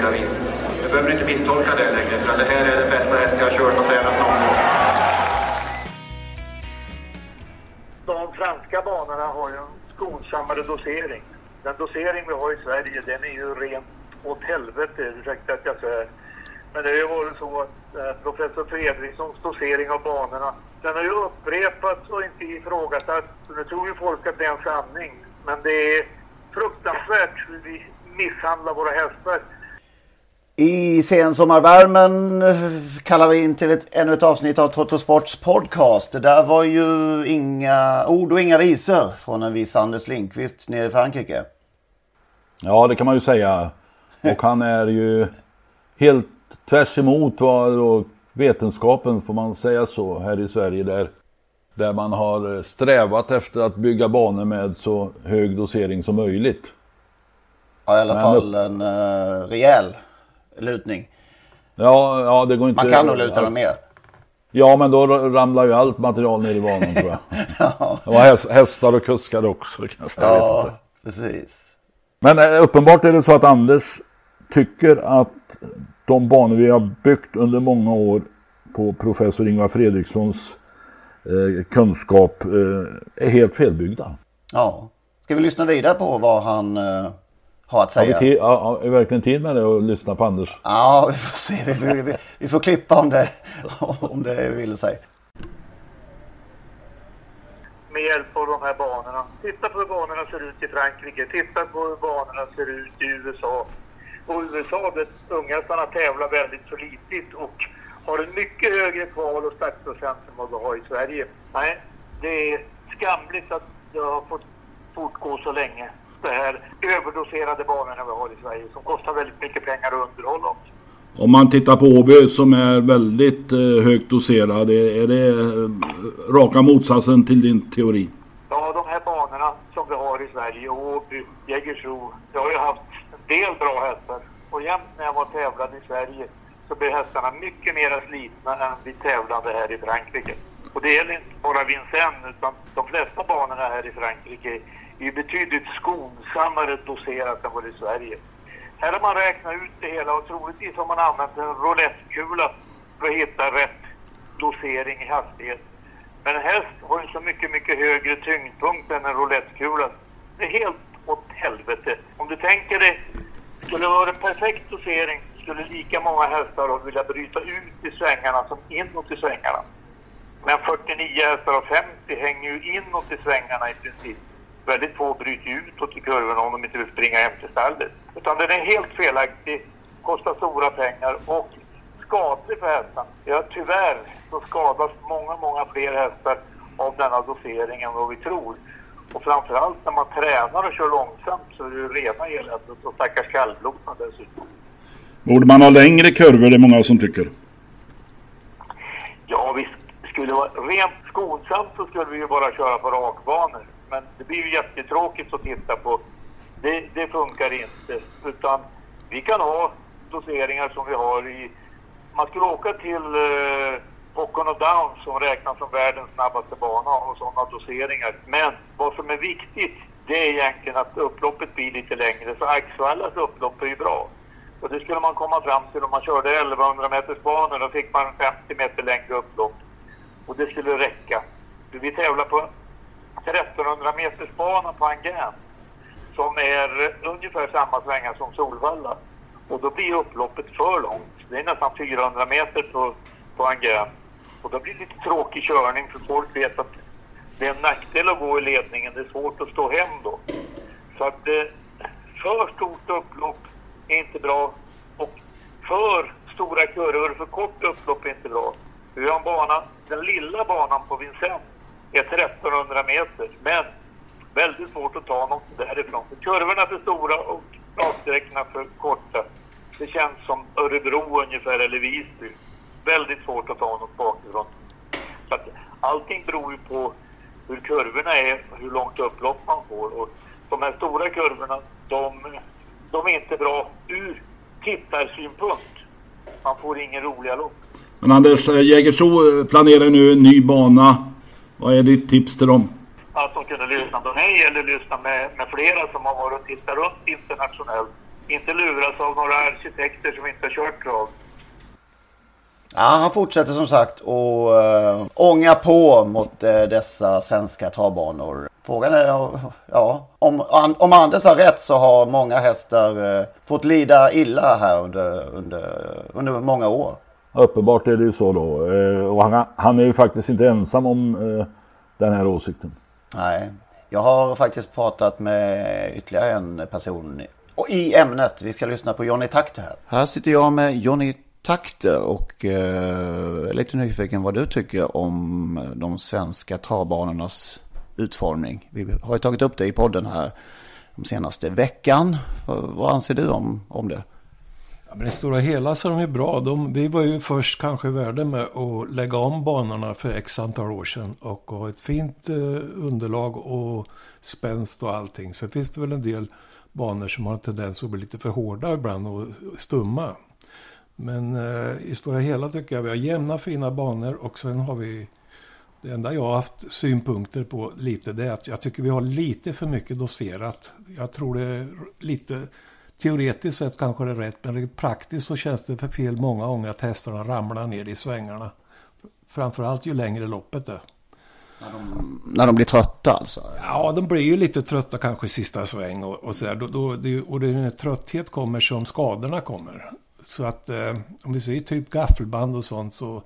olika vis. Du behöver inte misstolka det längre, för det här är den bästa häst jag har kört och tränat någon gång. De franska banorna har ju en skonsammare dosering. Den dosering vi har i Sverige, den är ju rent åt helvete, ursäkta att jag säger. Men det har ju varit så att eh, professor Fredrikssons dosering av banorna, den har ju upprepats och inte ifrågasatts. Nu tror ju folk att det är en sanning. Men det är fruktansvärt hur vi misshandlar våra hästar. I sensommarvärmen eh, kallar vi in till ett, ännu ett avsnitt av Trottosports podcast. Det där var ju inga ord och inga visor från en viss Anders Lindqvist nere i Frankrike. Ja, det kan man ju säga. Och han är ju helt tvärs emot vad vetenskapen, får man säga så, här i Sverige där, där man har strävat efter att bygga banor med så hög dosering som möjligt. Ja, i alla Men fall en uh, rejäl lutning. Ja, ja, det går inte... Man kan nog luta dem mer. Ja, men då ramlar ju allt material ner i banan tror jag. Det var häst- hästar och kuskar också kanske. Jag vet Ja, inte. precis. Men eh, uppenbart är det så att Anders tycker att de banor vi har byggt under många år på professor Ingvar Fredrikssons eh, kunskap eh, är helt felbyggda. Ja. Ska vi lyssna vidare på vad han eh, har att Har vi, säga? tid, ja, har vi verkligen tid med det och lyssna på Anders? Ja, vi får se. Vi, vi, vi, vi får klippa om det, om det vill sig. med hjälp av de här banorna. Titta på hur banorna ser ut i Frankrike, titta på hur banorna ser ut i USA. Och USA där unghästarna tävlar väldigt så litigt och har en mycket högre kval och startprocent än vad vi har i Sverige. Nej, det är skamligt att det har fått fortgå så länge. Det här överdoserade banorna vi har i Sverige som kostar väldigt mycket pengar att underhålla också. Om man tittar på Åby som är väldigt eh, högt doserad, är det eh, raka motsatsen till din teori? Ja, de här banorna som vi har i Sverige, Åby, Jägersro. Jag har ju haft en del bra hästar. Och jämt när jag var tävlande i Sverige så blev hästarna mycket mer slitna än vid tävlande här i Frankrike. Och det gäller inte bara Vincennes utan de flesta banorna här i Frankrike är betydligt skonsammare doserat än vad det är i Sverige. Här har man räknat ut det hela och troligtvis har man använt en roulettekula för att hitta rätt dosering i hastighet. Men en häst har ju så mycket, mycket högre tyngdpunkt än en roulettekula. Det är helt åt helvete. Om du tänker dig, skulle det vara en perfekt dosering skulle lika många hästar vilja bryta ut i svängarna som inåt i svängarna. Men 49 hästar av 50 hänger ju inåt i svängarna i princip. Väldigt få bryter utåt i kurvorna om de inte vill springa hem till stallet. Utan den är helt felaktig, kostar stora pengar och skadlig för hästarna. Ja, tyvärr så skadas många, många fler hästar av denna dosering än vad vi tror. Och framförallt när man tränar och kör långsamt så är det ju rena eländet och stackars kallblodarna dessutom. Borde man ha längre kurvor, det är många som tycker. Ja, vi skulle det vara rent skonsamt så skulle vi ju bara köra på rakbanor. Men det blir ju jättetråkigt att titta på. Det, det funkar inte. Utan vi kan ha doseringar som vi har i... Man skulle åka till eh, Pocono Downs som räknas som världens snabbaste bana och sådana doseringar. Men vad som är viktigt det är egentligen att upploppet blir lite längre. Så Axvallas upplopp är ju bra. Och det skulle man komma fram till om man körde 1100 meters banor. Då fick man 50 meter längre upplopp. Och det skulle räcka. Vi tävlar på 1300 meters bana på Angern. som är ungefär samma svängar som Solvalla. Och då blir upploppet för långt. Det är nästan 400 meter på, på Angern. Och då blir det lite tråkig körning för folk vet att det är en nackdel att gå i ledningen. Det är svårt att stå hem då. Så att eh, för stort upplopp är inte bra och för stora kurvor, för kort upplopp är inte bra. Vi har en bana, den lilla banan på Vincennes är 1300 meter, men väldigt svårt att ta något därifrån. För kurvorna är för stora och raksträckorna för korta. Det känns som Örebro ungefär, eller Visby. Väldigt svårt att ta något bakifrån. Så att allting beror ju på hur kurvorna är, hur långt upplopp man får. Och de här stora kurvorna, de, de är inte bra ur tittarsynpunkt. Man får ingen roliga lopp. Men Anders, eh, Jägersro eh, planerar nu en ny bana. Vad är ditt tips till dem? Att de kunde lyssna på mig eller lyssna med, med flera som har varit och tittat runt internationellt. Inte luras av några arkitekter som inte har kört trav. Ja, han fortsätter som sagt och uh, ånga på mot uh, dessa svenska travbanor. Frågan är ja, om, om Anders har rätt så har många hästar uh, fått lida illa här under, under, under många år. Uppenbart är det ju så då. Och han, han är ju faktiskt inte ensam om den här åsikten. Nej, jag har faktiskt pratat med ytterligare en person i ämnet. Vi ska lyssna på Johnny Takter här. Här sitter jag med Johnny Takter och eh, är lite nyfiken vad du tycker om de svenska travbanornas utformning. Vi har ju tagit upp det i podden här de senaste veckan. Vad anser du om, om det? Ja, men I stora hela så är de ju bra. De, vi var ju först kanske i världen med att lägga om banorna för x antal år sedan. Och ha ett fint eh, underlag och spänst och allting. Sen finns det väl en del banor som har en tendens att bli lite för hårda ibland och stumma. Men eh, i stora hela tycker jag vi har jämna fina banor och sen har vi det enda jag har haft synpunkter på lite det är att jag tycker vi har lite för mycket doserat. Jag tror det är lite teoretiskt sett kanske det är rätt men rent praktiskt så känns det för fel många gånger att hästarna ramlar ner i svängarna. Framförallt ju längre loppet är. När de, när de blir trötta alltså? Ja, de blir ju lite trötta kanske i sista sväng och, och sådär. Då, då, det, och det är när trötthet kommer som skadorna kommer. Så att eh, om vi säger typ gaffelband och sånt så,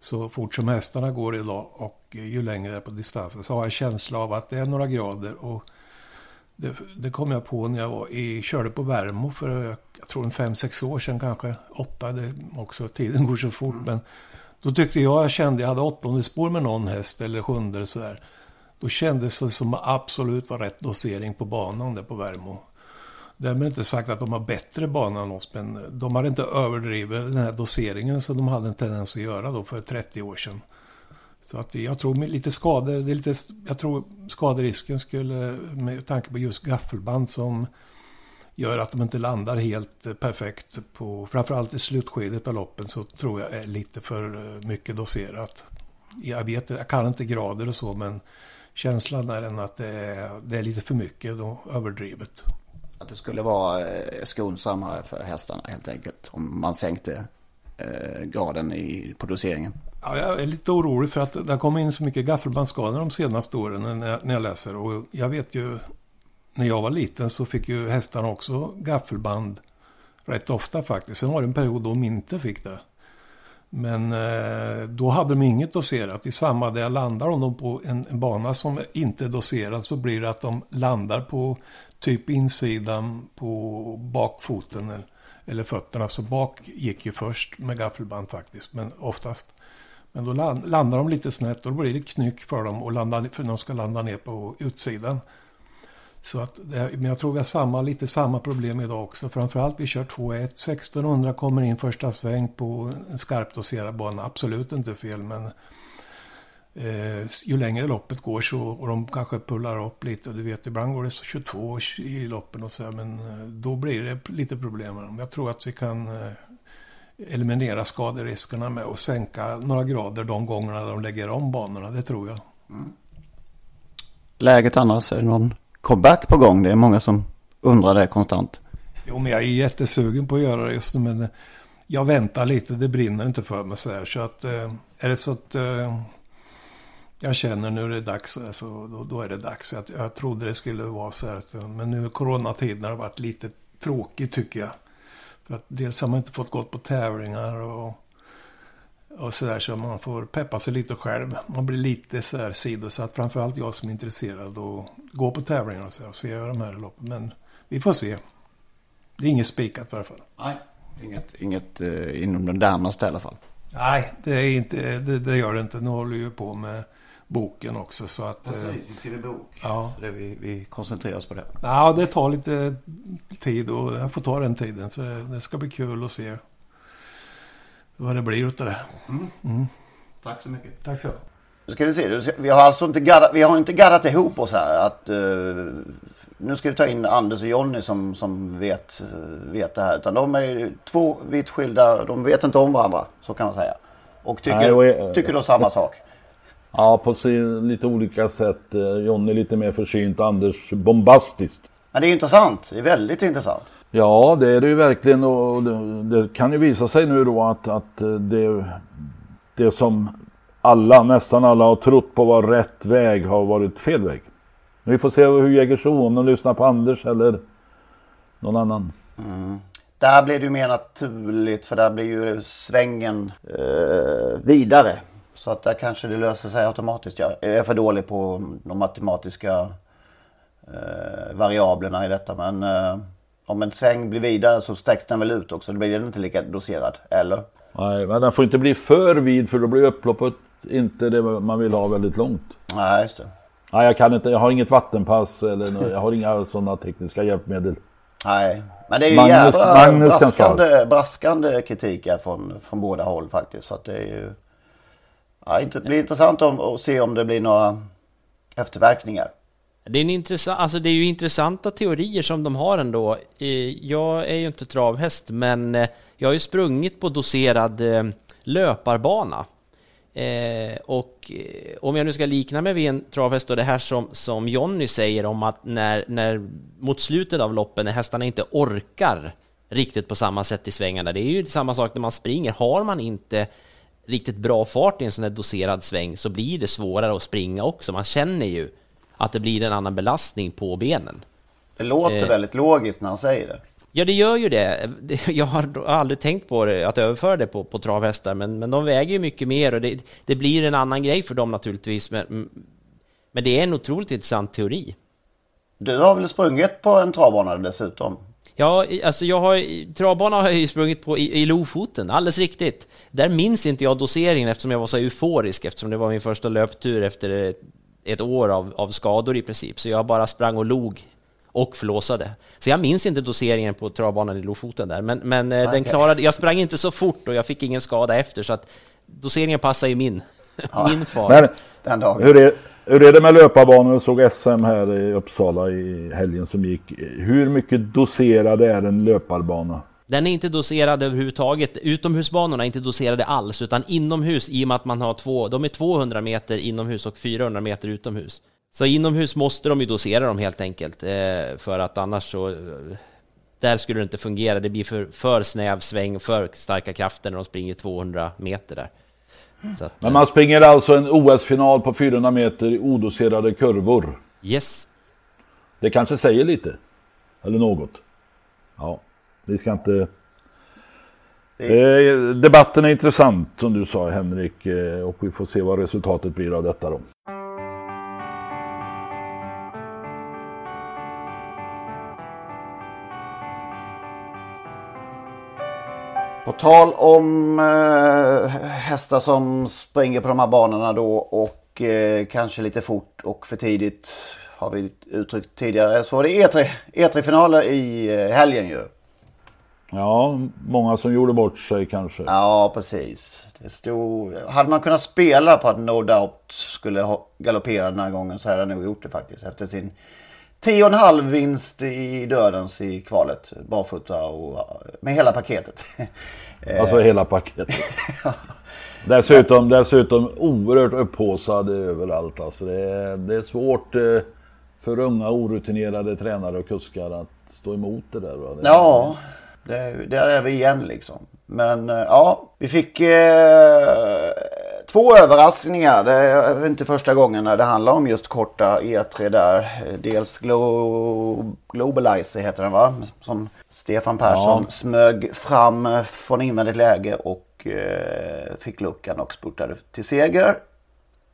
så fort som hästarna går idag och ju längre det är på distansen så har jag en känsla av att det är några grader. Och det, det kom jag på när jag var i, körde på Värmo för jag tror en fem sex år sedan kanske. Åtta, det också, tiden går så fort. Mm. Men då tyckte jag, jag kände, jag hade åttonde spår med någon häst eller sjunde sådär. Då kändes det som absolut var rätt dosering på banan där på Värmo. Därmed inte sagt att de har bättre bana än oss, men de har inte överdrivit den här doseringen som de hade en tendens att göra då för 30 år sedan. Så att jag tror med lite skador, det är lite, jag tror skaderisken skulle, med tanke på just gaffelband som gör att de inte landar helt perfekt på, framförallt i slutskedet av loppen så tror jag är lite för mycket doserat. Jag vet, jag kan inte grader och så, men känslan är den att det är, det är lite för mycket och överdrivet. Att det skulle vara eh, skonsammare för hästarna helt enkelt om man sänkte eh, graden i, på doseringen. Ja, jag är lite orolig för att det har kommit in så mycket gaffelbandsskador de senaste åren när jag, när jag läser. Och jag vet ju, när jag var liten så fick ju hästarna också gaffelband rätt ofta faktiskt. Sen var det en period då de inte fick det. Men eh, då hade de inget doserat. I samma där jag landar om de på en, en, bana som inte är doserad så blir det att de landar på typ insidan på bakfoten eller, eller fötterna. Så bak gick ju först med gaffelband faktiskt, men oftast. Men då land, landar de lite snett och då blir det knyck för dem och landa, för de ska landa ner på utsidan. Så att, men jag tror vi har samma, lite samma problem idag också. Framförallt vi kör 2-1. 1600 kommer in första sväng på en skarpt doserad bana. Absolut inte fel men eh, ju längre loppet går så, och de kanske pullar upp lite. Du vet ibland går det 22 i loppen och så men eh, då blir det lite problem med dem. Jag tror att vi kan eh, eliminera skaderiskerna med att sänka några grader de gångerna de lägger om banorna. Det tror jag. Mm. Läget annars? Är det någon comeback på gång? Det är många som undrar det konstant. Jo, men jag är jättesugen på att göra det just nu. Men jag väntar lite. Det brinner inte för mig så här. Så att eh, är det så att eh, jag känner nu är det dags, alltså, då, då är det dags. Jag, jag trodde det skulle vara så här. Men nu coronatiden har varit lite tråkig tycker jag. För att dels har man inte fått gått på tävlingar och, och sådär så man får peppa sig lite själv. Man blir lite så här sidosatt. Framförallt jag som är intresserad och gå på tävlingar och, så, och se de här loppen. Men vi får se. Det är inget spikat i alla fall. Nej, inget, inget eh, inom den närmaste i alla fall. Nej, det, är inte, det, det gör det inte. Nu håller vi ju på med boken också. Så att, Precis, vi skriver bok. Ja. Så det vi, vi koncentrerar oss på det. Ja, det tar lite tid och jag får ta den tiden. För det ska bli kul att se vad det blir utav det. Mm. Tack så mycket. Tack så Nu ska vi se. Vi har alltså inte gaddat, vi har inte gaddat ihop oss här. Att, eh, nu ska vi ta in Anders och Jonny som, som vet, eh, vet det här. Utan de är ju två vitt skilda. De vet inte om varandra. Så kan man säga. Och tycker, Nej, och är- tycker då samma sak. Ja, på lite olika sätt. Eh, Jonny lite mer försynt, Anders bombastiskt. Men det är intressant. Det är väldigt intressant. Ja, det är det ju verkligen och det, kan ju visa sig nu då att, att eh, det, det som alla, nästan alla har trott på var rätt väg har varit fel väg. Vi får se hur Jägersro, om de lyssnar på Anders eller någon annan. Där blir det ju mer naturligt för där blir ju svängen eh, vidare. Så att där kanske det löser sig automatiskt. Jag är för dålig på de matematiska eh, variablerna i detta. Men eh, om en sväng blir vidare så sträcks den väl ut också. Då blir den inte lika doserad. Eller? Nej, men den får inte bli för vid för då blir upploppet inte det man vill ha väldigt långt. Nej, just det. Nej, jag kan inte. Jag har inget vattenpass eller jag har inga sådana tekniska hjälpmedel. Nej, men det är ju Magnus- jävla Magnus kan braskande, braskande kritik här från, från båda håll faktiskt. Så att det är ju... Ja, det blir intressant om, att se om det blir några efterverkningar. Det är, en intressant, alltså det är ju intressanta teorier som de har ändå. Jag är ju inte travhäst, men eh, jag har ju sprungit på doserad eh, löparbana. Eh, och om jag nu ska likna mig vid en travhäst och det här som, som Jonny säger om att när, när mot slutet av loppen när hästarna inte orkar riktigt på samma sätt i svängarna. Det är ju samma sak när man springer. Har man inte riktigt bra fart i en sån här doserad sväng så blir det svårare att springa också. Man känner ju att det blir en annan belastning på benen. Det låter Eh. väldigt logiskt när han säger det. Ja, det gör ju det. Jag har aldrig tänkt på det, att överföra det på, på travhästar, men, men de väger ju mycket mer och det, det blir en annan grej för dem naturligtvis. Men, men det är en otroligt intressant teori. Du har väl sprungit på en travbana dessutom? Ja, alltså jag har, travbana har jag ju sprungit på i, i Lofoten, alldeles riktigt. Där minns inte jag doseringen eftersom jag var så euforisk, eftersom det var min första löptur efter ett, ett år av, av skador i princip. Så jag bara sprang och log och flåsade. Så jag minns inte doseringen på travbanan i Lofoten där, men, men eh, den klarade, jag sprang inte så fort och jag fick ingen skada efter, så att doseringen passar ju min, min far. Men Den dagen. hur är, hur är det med löparbanor? Jag såg SM här i Uppsala i helgen som gick. Hur mycket doserad är en löparbana? Den är inte doserad överhuvudtaget. Utomhusbanorna är inte doserade alls, utan inomhus i och med att man har två, de är 200 meter inomhus och 400 meter utomhus. Så inomhus måste de ju dosera dem helt enkelt, eh, för att annars så... Eh, där skulle det inte fungera, det blir för, för snäv sväng, för starka krafter när de springer 200 meter där. Att, Men man springer alltså en OS-final på 400 meter i odoserade kurvor. Yes. Det kanske säger lite. Eller något. Ja, vi ska inte... Eh, debatten är intressant som du sa Henrik eh, och vi får se vad resultatet blir av detta då. Tal om eh, hästar som springer på de här banorna då och eh, kanske lite fort och för tidigt har vi uttryckt tidigare så var det E3, E3-finaler i eh, helgen ju. Ja, många som gjorde bort sig kanske. Ja, precis. Det stod, hade man kunnat spela på att No Doubt skulle galoppera den här gången så hade jag nog gjort det faktiskt. Efter sin 10,5 vinst i dödens i kvalet. Barfota och med hela paketet. Alltså hela paketet. Dessutom, dessutom oerhört upphaussad överallt. Alltså det, är, det är svårt eh, för unga orutinerade tränare och kuskar att stå emot det där. Va? Det, Ja, det, där är vi igen liksom. Men eh, ja, vi fick eh, två överraskningar. Det är inte första gången när det handlar om just korta E3 där. Dels Glo Globalizer heter den va? Som Stefan Persson ja. smög fram från invändigt läge och eh, fick luckan och spurtade till seger.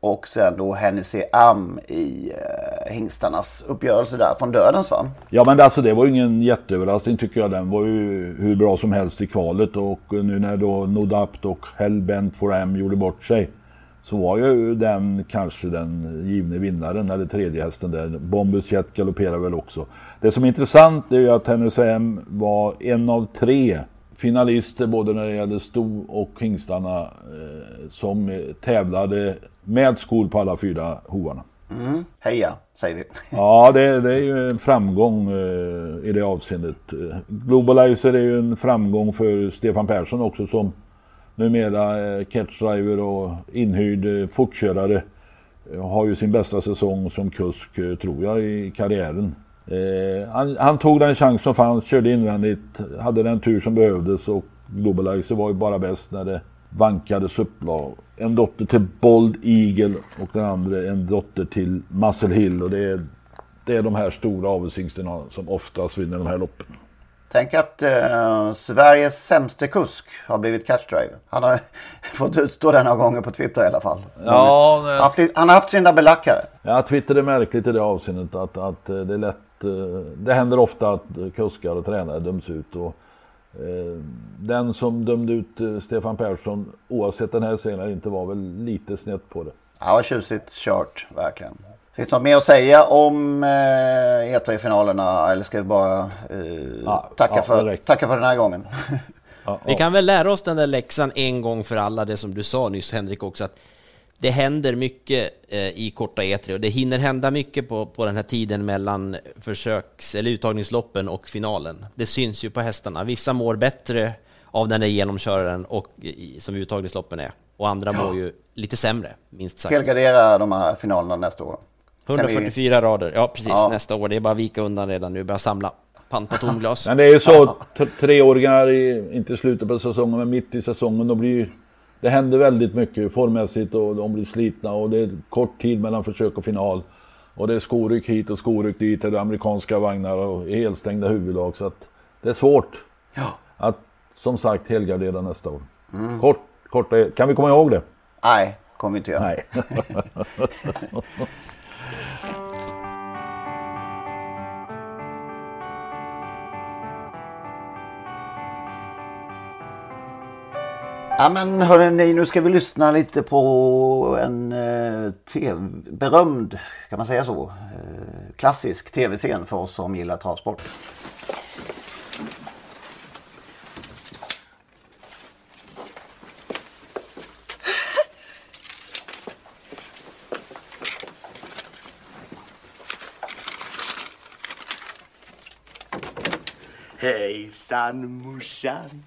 Och sen då Hennessy Am i eh, hingstarnas uppgörelse där från dödens va? Ja men alltså det var ju ingen jätteöverraskning tycker jag. Den var ju hur bra som helst i kvalet och eh, nu när då Nodapt och Hellbent for Am gjorde bort sig. Så var ju den kanske den givne vinnaren eller tredje hästen där. Bombus Jet galopperar väl också. Det som är intressant är ju att Hennessy Am var en av tre finalister både när det gäller sto och hingstarna eh, som tävlade med skor på alla fyra hovarna. Mm. Heja, säger vi. ja, det, det, är ju en framgång eh, i det avseendet. Globalizer är ju en framgång för Stefan Persson också som numera eh, catchdriver och inhyrd eh, fortkörare. Har ju sin bästa säsong som kusk, eh, tror jag, i karriären. Eh, han, han, tog den chans som fanns, körde invändigt, hade den tur som behövdes och Globalizer var ju bara bäst när det vankades upplag. En dotter till Bold Eagle och den andra en dotter till Muscle Hill och det är, det är de här stora avelshingsterna som oftast vinner de här loppen. Tänk att eh, Sveriges sämste kusk har blivit catchdriver. Han har fått utstå det några gånger på Twitter i alla fall. Ja, han, haft, han har haft sina belackare. Ja, Twitter är märkligt i det avseendet att, att eh, det är lätt. Eh, det händer ofta att kuskar och tränare döms ut. Och, eh, den som dömde ut eh, Stefan Persson, oavsett den här scenen, inte var väl lite snett på det. Ja, tjusigt kört, verkligen. Finns det något mer att säga om eh, E3-finalerna eller ska vi bara eh, ja, tacka, ja, för, tacka för den här gången? ja, vi kan väl lära oss den där läxan en gång för alla, det som du sa nyss Henrik också, att det händer mycket eh, i korta E3 och det hinner hända mycket på, på den här tiden mellan försöks eller uttagningsloppen och finalen. Det syns ju på hästarna. Vissa mår bättre av den där genomköraren och, i, som uttagningsloppen är och andra mår ju lite sämre, minst sagt. Helgardera de här finalerna nästa år. 144 vi... rader, ja precis, ja. nästa år. Det är bara att vika undan redan nu, börja samla. Panta tomglas. Men det är ju så, treåringar, i, inte i slutet på säsongen, men mitt i säsongen, då blir det händer väldigt mycket formmässigt och de blir slitna och det är kort tid mellan försök och final. Och det är skoryck hit och skoryck dit, det är amerikanska vagnar och helstängda huvudlag. Så att det är svårt ja. att, som sagt, helgardera nästa år. Mm. Kort, kort, kan vi komma ihåg det? Nej, kommer inte göra. Nej. Ja men hörrni, nu ska vi lyssna lite på en eh, TV, berömd, kan man säga så, eh, klassisk tv-scen för oss som gillar travsport. Hejsan morsan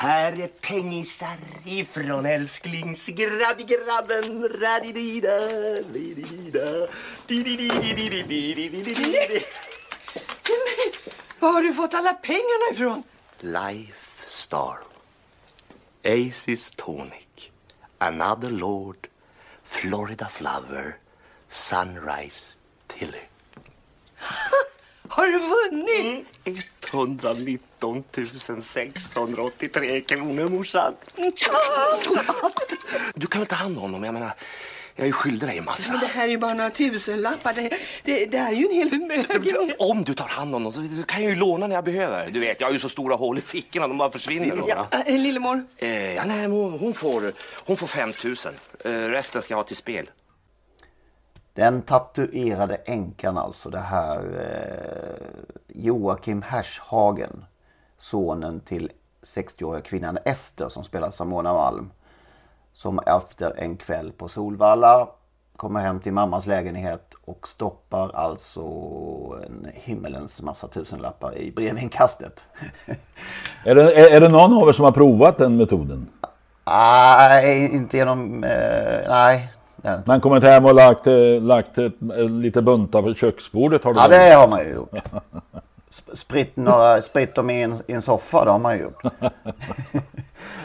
här är pengisar ifrån älsklingsgrabbgrabben. Radidida, lidida, Var har du fått alla pengarna ifrån? Life Star. Aces Tonic. Another Lord. Florida Flower. Sunrise Tilly. Har du vunnit? Mm, 119 683 kronor morsan. Du kan väl ta hand om honom? Jag menar, jag är ju skyldig dig en massa. Men det här är ju bara några tusenlappar. Det, det, det här är ju en hel förmögenhet. Om du tar hand om honom så kan jag ju låna när jag behöver. Du vet, jag har ju så stora hål i fickorna. De bara försvinner. Ja, äh, Lillemor? Eh, ja, nej, hon, hon, får, hon får 5 000. Eh, resten ska jag ha till spel. Den tatuerade änkan alltså, det här eh, Joakim Hershagen. Sonen till 60-åriga kvinnan Ester som spelas av Mona Malm. Som efter en kväll på Solvalla kommer hem till mammas lägenhet och stoppar alltså en himmelens massa tusenlappar i brevinkastet. är, det, är, är det någon av er som har provat den metoden? Nej, inte genom... Eh, nej, man kommit hem och lagt, eh, lagt ett, lite buntar på köksbordet? Har du ja, det har man ju gjort. Spritt, några, spritt dem i en, i en soffa, det har man ju gjort.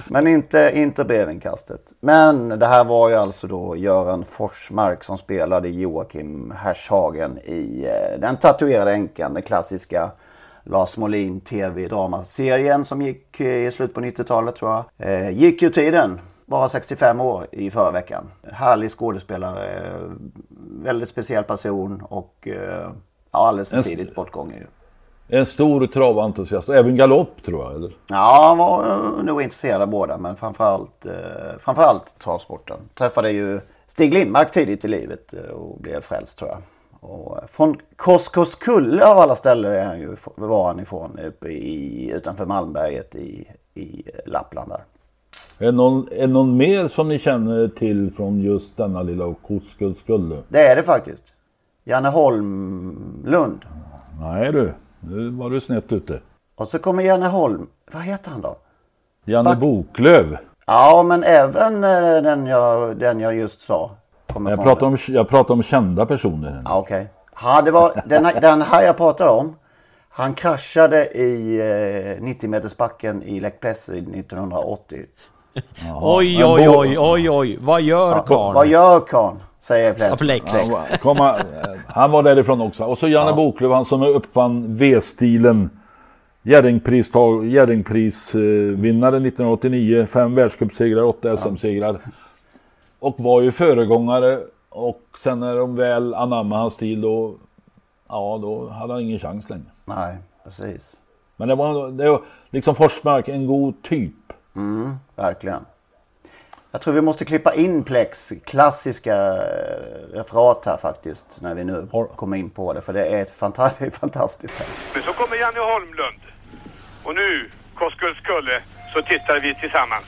Men inte, inte brevinkastet. Men det här var ju alltså då Göran Forsmark som spelade Joakim Hershagen i eh, Den tatuerade änkan, den klassiska Lars Molin tv-dramaserien som gick eh, i slutet på 90-talet tror jag. Eh, gick ju tiden. Bara 65 år i förra veckan. Härlig skådespelare. Väldigt speciell person och eh, ja, alldeles för tidigt bortgången ju. En stor traventusiast. Och även galopp tror jag. Eller? Ja, han var eh, nog intresserad av båda men framförallt, eh, framförallt travsporten. Träffade ju Stig Lindmark tidigt i livet eh, och blev frälst tror jag. Och från Koskoskulle av alla ställen är han ju, var han ifrån uppe i, utanför Malmberget i, i Lappland där. Är det någon, är någon mer som ni känner till från just denna lilla Koskullskulle? Det är det faktiskt. Janne Holmlund. Nej du, nu var du snett ute. Och så kommer Janne Holm. Vad heter han då? Janne Back- Boklöv. Ja, men även eh, den jag, den jag just sa. Kommer Jag pratar, om, jag pratar om kända personer. Ja, okej. Ja, det var den, här- den här jag pratar om. Han kraschade i eh, 90 metersbacken i Lake Placid 1980. Oj, oj, oj, oj, oj. Vad gör Ja, karln? Vad gör karln? Säger Plex. Plex. Han var, komma, han var därifrån också. Och så Janne Boklöv, han som uppfann V-stilen. Jerringprisvinnare 1989. Fem världscupsegrar, åtta SM-segrar. Och var ju föregångare. Och sen när de väl anammade hans stil då, ja då hade han ingen chans längre. Nej, precis. Men det var, det var liksom Forsmark, en god typ. Mm, verkligen. Jag tror vi måste klippa in Plex klassiska eh, referat här faktiskt. När vi nu kommer in på det. För det är ett fanta- det är fantastiskt. Här. Men så kommer Janne Holmlund. Och nu, Koskullskulle, så tittar vi tillsammans.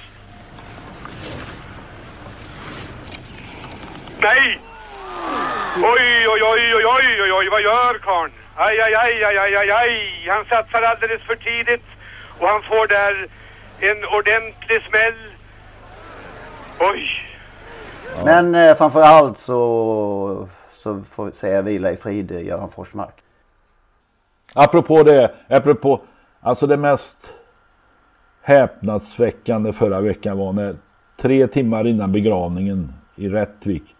Nej! Oj, oj, oj, oj, oj, oj, oj, vad gör karln? Aj, aj, aj, aj, aj, aj, aj. Han satsar alldeles för tidigt och han får där en ordentlig smäll. Oj! Men eh, framför allt så, så får vi säga vila i frid eh, Göran Forsmark. Apropå det, apropå, alltså det mest häpnadsväckande förra veckan var när tre timmar innan begravningen i Rättvik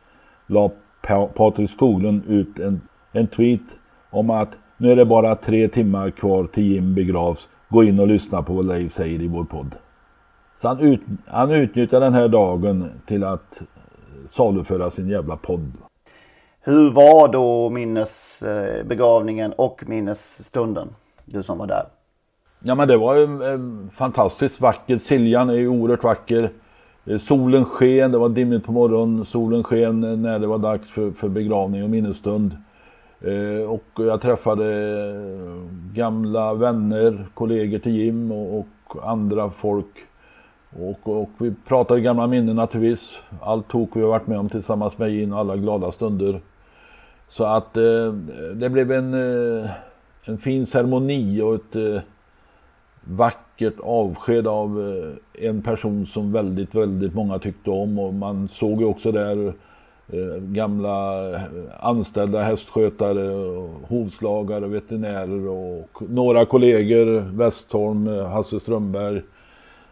la Pa- Patrik Skoglund ut en, en tweet om att nu är det bara tre timmar kvar till Jim begravs. Gå in och lyssna på vad Leif säger i vår podd. Så han, ut, han utnyttjar den här dagen till att saluföra sin jävla podd. Hur var då minnesbegravningen och minnesstunden? Du som var där. Ja men det var ju eh, fantastiskt vackert. Siljan är ju oerhört vacker. Eh, Solen sken, det var dimmigt på morgonen. Solen sken när det var dags för, för begravning och minnesstund. Eh, och jag träffade eh, gamla vänner, kollegor till Jim och, och andra folk. Och, och vi pratade gamla minnen naturligtvis. Allt tok vi har varit med om tillsammans med Jim och alla glada stunder. Så att eh, det blev en, eh, en fin ceremoni och ett eh, vackert avsked av eh, en person som väldigt, väldigt många tyckte om. Och man såg ju också där gamla eh, anställda hästskötare, hovslagare, veterinärer och några kollegor. Westholm, eh, Hasse Strömberg,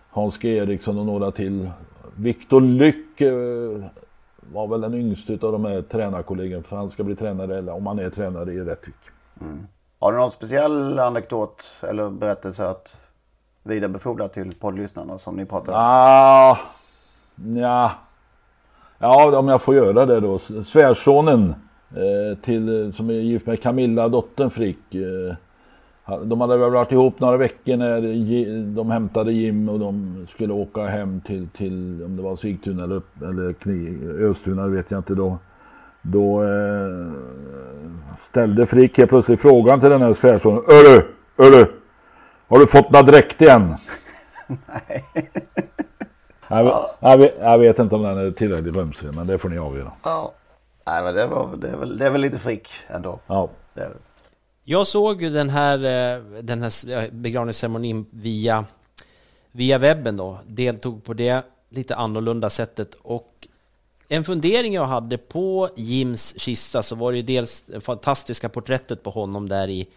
Hans G Eriksson och några till. Viktor Lyck eh, var väl den yngste av de här tränarkollegorna för han ska bli tränare, eller om han är tränare i Rättvik. Har du någon speciell anekdot eller berättelse att vidarebefordra till poddlyssnarna som ni pratade om? Ah, ja ja, om jag får göra det då. Svärsonen eh, till, som är gift med Camilla, dottern Frick. Eh, de hade väl varit ihop några veckor när de hämtade Jim och de skulle åka hem till, till om det var Sigtuna eller, eller Östuna, det vet jag inte då. Då eh, ställde Frick helt plötsligt frågan till den här svärsonen. Öru, Öru, har du fått några dräkt igen? Nej. Jag, vet- jag, vet, jag vet inte om den är tillräckligt rumsig, men det får ni avgöra. Ja. Nej men det, var, det, är väl, det är väl lite frick ändå. Ja. Det är det. Jag såg ju den här, eh, den här begravningsceremonin via, via webben då. Deltog på det lite annorlunda sättet. Och en fundering jag hade på Jims kista så var det ju dels det fantastiska porträttet på honom där i,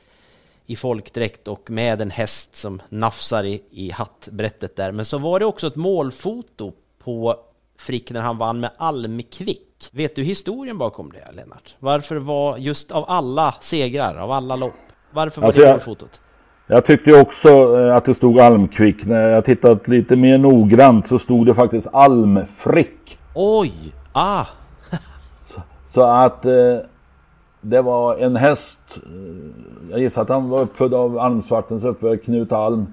i folkdräkt och med en häst som nafsar i, i hattbrättet där. Men så var det också ett målfoto på Frick när han vann med Almkvick. Vet du historien bakom det, Lennart? Varför var just av alla segrar, av alla lopp, varför var Alltså, det jag- målfotot? Jag tyckte också eh, att det stod Almkvick. När jag tittat lite mer noggrant så stod det faktiskt Almfrick. Oj! Ah! Så att eh, det var en häst. Eh, jag gissar att han var uppfödd av Almsvartens uppfödare Knut Alm.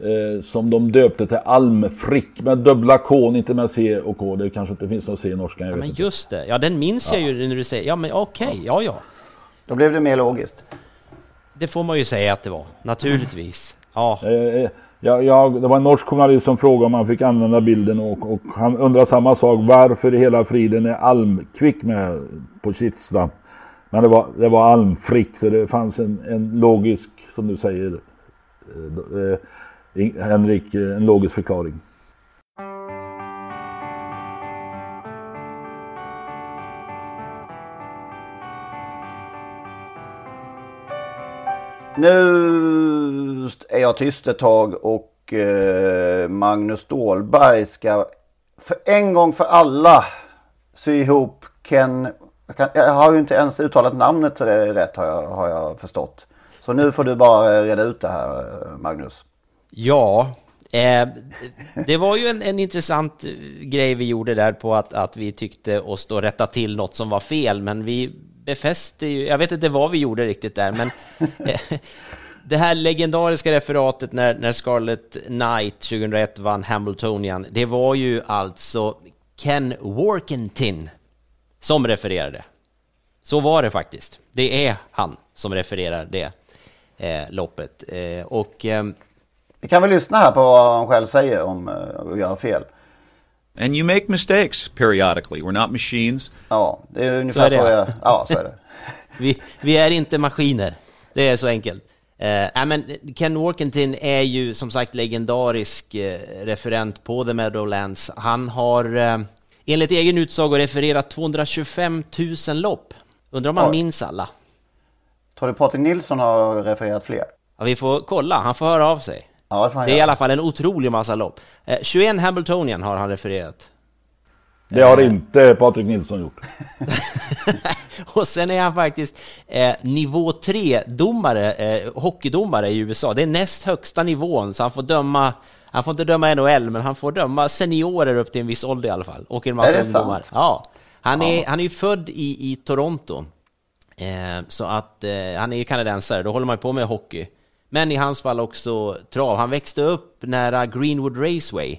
Eh, som de döpte till Almfrick med dubbla K, inte med C och K. Det kanske inte finns något C i norskan. Jag Ja, men inte. just det, ja den minns jag ju när du säger, ja men okej, ja ja. Då blev det mer logiskt. Det får man ju säga att det var, naturligtvis. Ja. Eh, eh, Jag, jag, det var en norsk journalist som frågade om han fick använda bilden och, och han undrar samma sak. Varför i hela friden är Almkvick med på kistan? Men det var, det var almfritt så det fanns en, en logisk, som du säger eh, eh Henrik, eh, en logisk förklaring. Nu är jag tyst ett tag och eh, Magnus Ståhlberg ska för en gång för alla sy ihop Ken... Jag, kan, jag har ju inte ens uttalat namnet eh, rätt har jag, har jag förstått. Så nu får du bara eh, reda ut det här eh, Magnus. Ja, eh, det var ju en, en intressant grej vi gjorde där på att, att vi tyckte oss då rätta till något som var fel, men vi befäste ju, jag vet inte vad vi gjorde riktigt där, men eh, det här legendariska referatet när, när Scarlett Knight 2001 vann Hamiltonian, det var ju alltså Ken Workington som refererade. Så var det faktiskt. Det är han som refererar det eh, loppet. Eh, och ehm, Vi kan väl lyssna här på vad han själv säger om eh, att göra fel. And you make mistakes periodically. We're not machines. Ja, det är Så ungefär är det. så jag... Ja, så är det. vi, vi är inte maskiner. Det är så enkelt. Eh, nej, men Ken Workentin är ju som sagt legendarisk eh, referent på The Meadowlands. Han har eh, enligt egen utsago refererat 225 000 lopp. Undrar om han minns alla? Tror du Patrik Nilsson har refererat fler? Ja, vi får kolla, han får höra av sig. Ja, det Det är i göra. alla fall en otrolig massa lopp. Eh, 21 Hamiltonian har han refererat. Det har inte Patrik Nilsson gjort. Och sen är han faktiskt eh, nivå 3-domare, eh, hockeydomare i USA. Det är näst högsta nivån, så han får döma han får inte döma NHL, men han får döma seniorer upp till en viss ålder i alla fall. Och en massa Är det ungdomar. sant? Ja. Han är, Ja. han är ju född i, i Toronto. Eh, så att eh, han är ju kanadensare, då håller man ju på med hockey. Men i hans fall också trav. Han växte upp nära Greenwood Raceway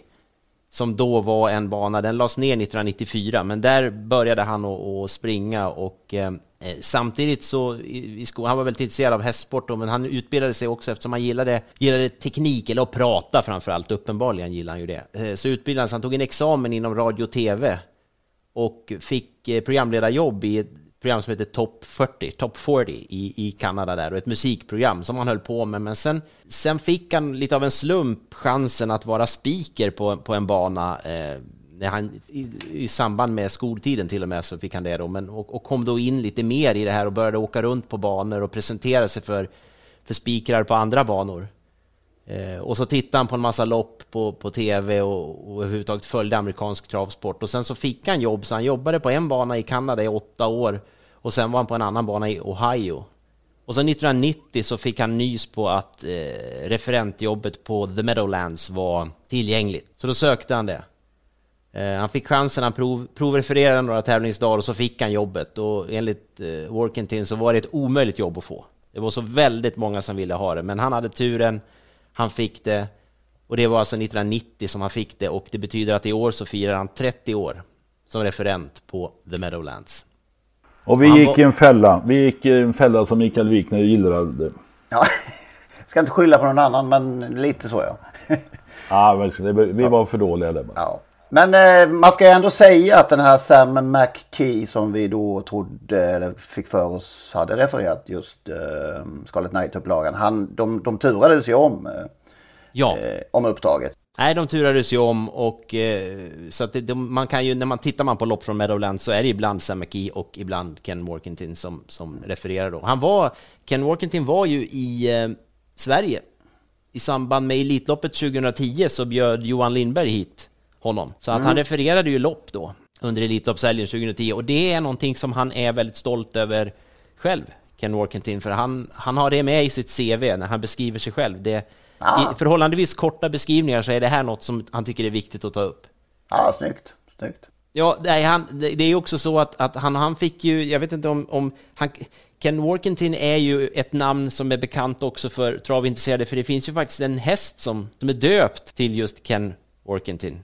som då var en bana, den lades ner 1994, men där började han att, springa och eh, eh, samtidigt så i, i sko- han var väldigt intresserad av hästsport då, men han utbildade sig också eftersom han gillade, gillade teknik, eller att prata framförallt, uppenbarligen gillade han ju det. Eh, så utbildade han sig, han tog en examen inom radio och tv och fick eh, programledarjobb i ett program som heter Top 40, Top 40 i, i Kanada där och ett musikprogram som han höll på med. Men sen, sen fick han lite av en slump chansen att vara speaker på, på en bana eh, när han, i, i samband med skoltiden till och med så fick han det då, men, och, och kom då in lite mer i det här och började åka runt på banor och presentera sig för, för speakrar på andra banor. Eh, och så tittade han på en massa lopp på, på tv och, och överhuvudtaget följde amerikansk travsport. Och sen så fick han jobb, så han jobbade på en bana i Kanada i åtta år och sen var han på en annan bana i Ohio. Och sen 1990 så fick han nys på att eh, referentjobbet på The Meadowlands var tillgängligt. Så då sökte han det. Eh, han fick chansen, han prov, provrefererade några tävlingsdagar och så fick han jobbet. Och enligt eh, Workington så var det ett omöjligt jobb att få. Det var så väldigt många som ville ha det, men han hade turen, han fick det. Och det var alltså 1990 som han fick det och det betyder att i år så firar han 30 år som referent på The Meadowlands. Och vi Han gick var- i en fälla. Vi gick i en fälla som Mikael Wikner gillade. Ja, ska inte skylla på någon annan men lite så ja. Ja, vi var för dåliga där. Ja. Men eh, man ska ändå säga att den här Sam McKee som vi då trodde, eller fick för oss, hade refererat just eh, Scarlet Knight-upplagan. Han, de, de turades ju om, eh, Ja. eh, om uppdraget. Nej, de turades ju om och eh, så att det, de, man kan ju, när man tittar man på lopp från Meadowlands så är det ibland Sam McKee och ibland Ken Workington som, som refererar då. Han var, Ken Workington var ju i eh, Sverige i samband med Elitloppet 2010 så bjöd Johan Lindberg hit honom. Så att Mm. han refererade ju lopp då under Elitloppshelgen 2010 och det är någonting som han är väldigt stolt över själv, Ken Workington, för han, han har det med i sitt CV när han beskriver sig själv. Det, Ah. I förhållandevis korta beskrivningar så är det här något som han tycker är viktigt att ta upp. Ja, snyggt. Snyggt. Ja, nej, han, det, är också så att, att han, han fick ju, jag vet inte om, om han, Ken Workington är ju ett namn som är bekant också för travintresserade, för det finns ju faktiskt en häst som, som är döpt till just Ken Workington.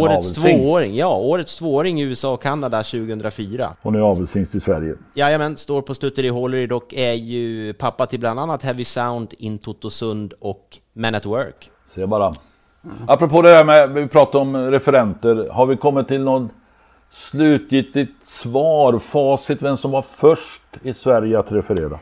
Årets tvååring, ja, årets tvååring i USA och Kanada 2004. Hon är avelshingst i Sverige. Jajamän, står på Stutter i Hålleryd och är ju pappa till bland annat Heavy Sound, In Totosund och Man at Work. Se bara. Apropå det här med, vi pratade om referenter. Har vi kommit till något slutgiltigt svar, facit, vem som var först i Sverige att referera?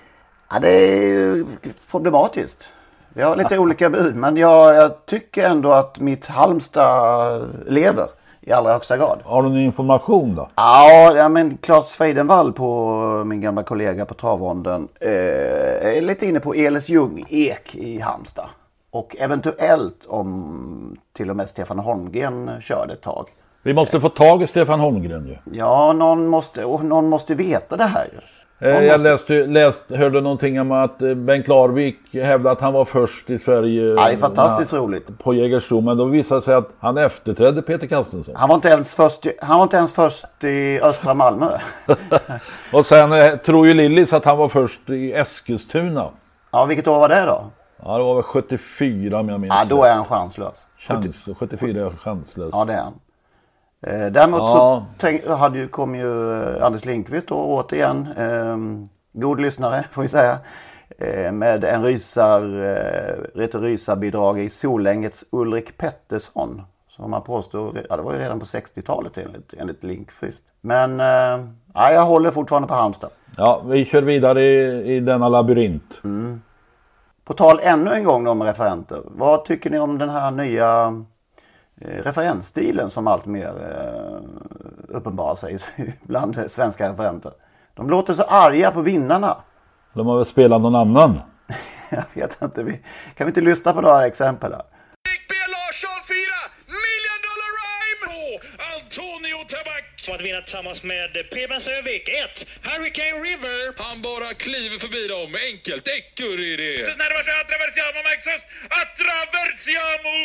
Ja, det är ju problematiskt. Vi har lite olika bud men jag, jag tycker ändå att mitt Halmstad lever i allra högsta grad. Har du någon information då? Ja, ja men Claes Freidenvall på min gamla kollega på travronden eh, är lite inne på Elis Ljung, Ek i Halmstad. Och eventuellt om till och med Stefan Holmgren körde ett tag. Vi måste få tag i Stefan Holmgren ju. Ja, någon måste, och någon måste veta det här ju. Eh, Jag läste, läst, hörde någonting om att eh, Bengt Larvik hävdade att han var först i Sverige. Ja, det är fantastiskt eh, roligt. På Jägersro, men då visade det sig att han efterträdde Peter Kastensson. Han var inte ens först, i- han var inte ens först i östra Malmö. Och sen tror ju Lillis att han var först i Eskilstuna. Ja, vilket år var det då? Ja, det var väl 74 om jag minns Ja, då är han chanslös. Chans, 74 är chanslös. Ja, det är han. Eh, däremot Ja. så tänk, hade ju, kom ju eh, Anders Lindqvist då återigen. Eh, god lyssnare får vi säga. Eh, med en rysar, eh, ett rysarbidrag i Solängets Ulrik Pettersson. Som man påstår, ja det var ju redan på 60-talet enligt, enligt Lindqvist. Men eh, ja, jag håller fortfarande på Halmstad. Ja, vi kör vidare i, i denna labyrint. Mm. På tal ännu en gång om referenter. Vad tycker ni om den här nya referensstilen som allt mer eh, uppenbarar sig bland svenska referenter? De låter så arga på vinnarna. De har väl spelat någon annan. Jag vet inte. Vi, kan vi inte lyssna på några exempel här? Antonio Tabak. För att vinna tillsammans med Preben Sövik. 1. Hurricane River. Han bara kliver förbi dem. Enkelt. Ecurri Attraversiamo Maxus. Attraversiamo.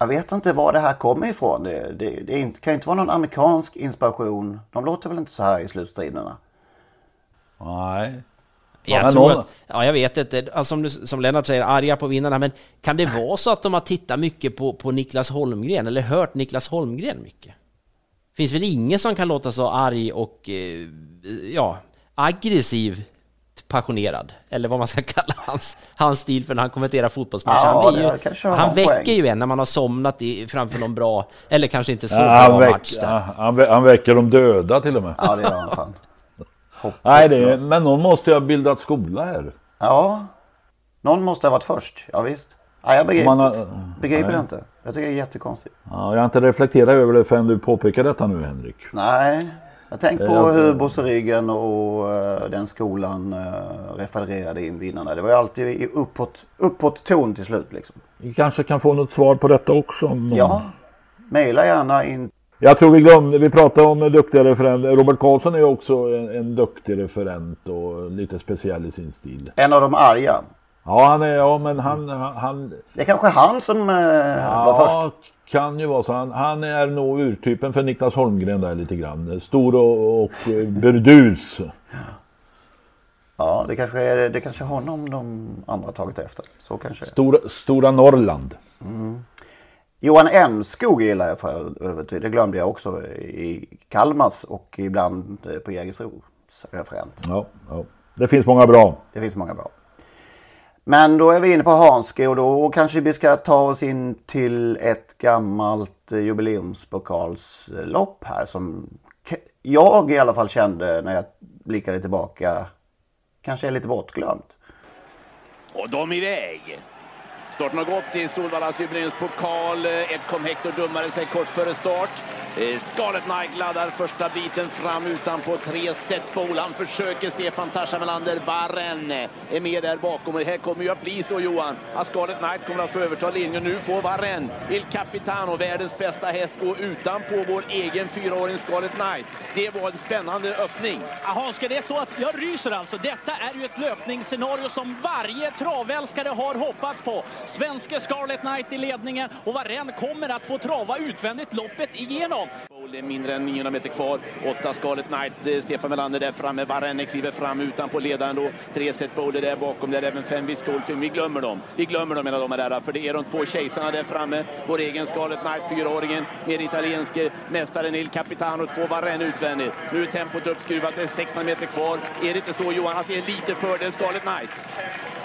Jag vet inte var det här kommer ifrån. Det, det, det kan ju inte vara någon amerikansk inspiration. De låter väl inte så här i slutstriderna? Nej. Jag tror att, ja, jag vet inte, alltså, som, som Lennart säger, arga på vinnarna, men kan det vara så att de har tittat mycket på, på Niklas Holmgren, eller hört Niklas Holmgren mycket? Finns väl ingen som kan låta så arg och, eh, ja, aggressiv, passionerad, eller vad man ska kalla hans, hans stil för när han kommenterar fotbollsmatcher. Ja, han ju, han väcker poäng. ju en när man har somnat i, framför någon bra, eller kanske inte så Ja, bra han, väck, match där. ja, han, vä- han väcker de döda till och med. Ja, det gör han fan. Nej, det är, men någon måste ju ha bildat skola här. Ja, någon måste ha varit först. Ja, visst. Ja, jag begriper, har- begriper det inte. Jag tycker det är jättekonstigt. Ja, jag har inte reflekterat över det förrän du påpekar detta nu Henrik. Nej, jag tänker på Eh, hur Bosse Ryggen och eh, den skolan uh, refererade in vinnarna. Det var ju alltid i uppåt, uppåt ton till slut liksom. Vi kanske kan få något svar på detta också. om någon- Ja, mejla gärna in. Jag tror vi glömde, vi pratade om duktiga referenter. Robert Karlsson är ju också en, en duktig referent och lite speciell i sin stil. En av de arga. Ja, han är, ja men han, han, Det är kanske han som eh, var först. Kan ju vara så. Han, han är nog urtypen för Niklas Holmgren där lite grann. Stor och, och eh, burdus. Ja, det kanske är det kanske är honom de andra tagit efter. Så kanske. Stora, stora Norrland. Mm. Johan Emskog gillar jag för övrigt. Det glömde jag också i Kalmars och ibland eh, på Jägersros referent. Ja, ja. Det finns många bra. Det finns många bra. Men då är vi inne på Hanske och då kanske vi ska ta oss in till ett gammalt eh, jubileumspokalslopp här som jag i alla fall kände när jag blickade tillbaka kanske är lite bortglömt. Och de iväg. Starten har gått i Solvallas jubileumspokal. Edcom Hector dummade sig kort före start. Eh, Scarlet Knight laddar första biten fram utan på tre setbowl. Han försöker Stefan Tasha Melander. Varren är med där bakom. Det här kommer ju att bli så Johan. Att Scarlet Knight kommer att få överta linjen. Nu får Barren, Il Capitano, världens bästa häst, gå utan på vår egen fyraåring Scarlet Knight. Det var en spännande öppning. Jaha, ska det är så att jag ryser alltså. Detta är ju ett löpningsscenario som varje travälskare har hoppats på. Svenske Scarlet Knight i ledningen och Varenne kommer att få trava utvändigt loppet igenom. Det är mindre än 900 meter kvar. Åtta Scarlet Knight, eh, Stefan Melander där framme. Varenne kliver fram utan på ledaren då. Tre set bowler där bakom, där även fem Wiz Vi glömmer dem. Vi glömmer dem mina damer och herrar, för det är de två kejsarna där framme. Vår egen Scarlet Knight, fyraåringen, med italienske mästaren Il Capitano, två Varenne utvändigt. Nu är tempot uppskruvat, det är 16 meter kvar. Är det inte så Johan, att det är lite fördel Scarlet Knight?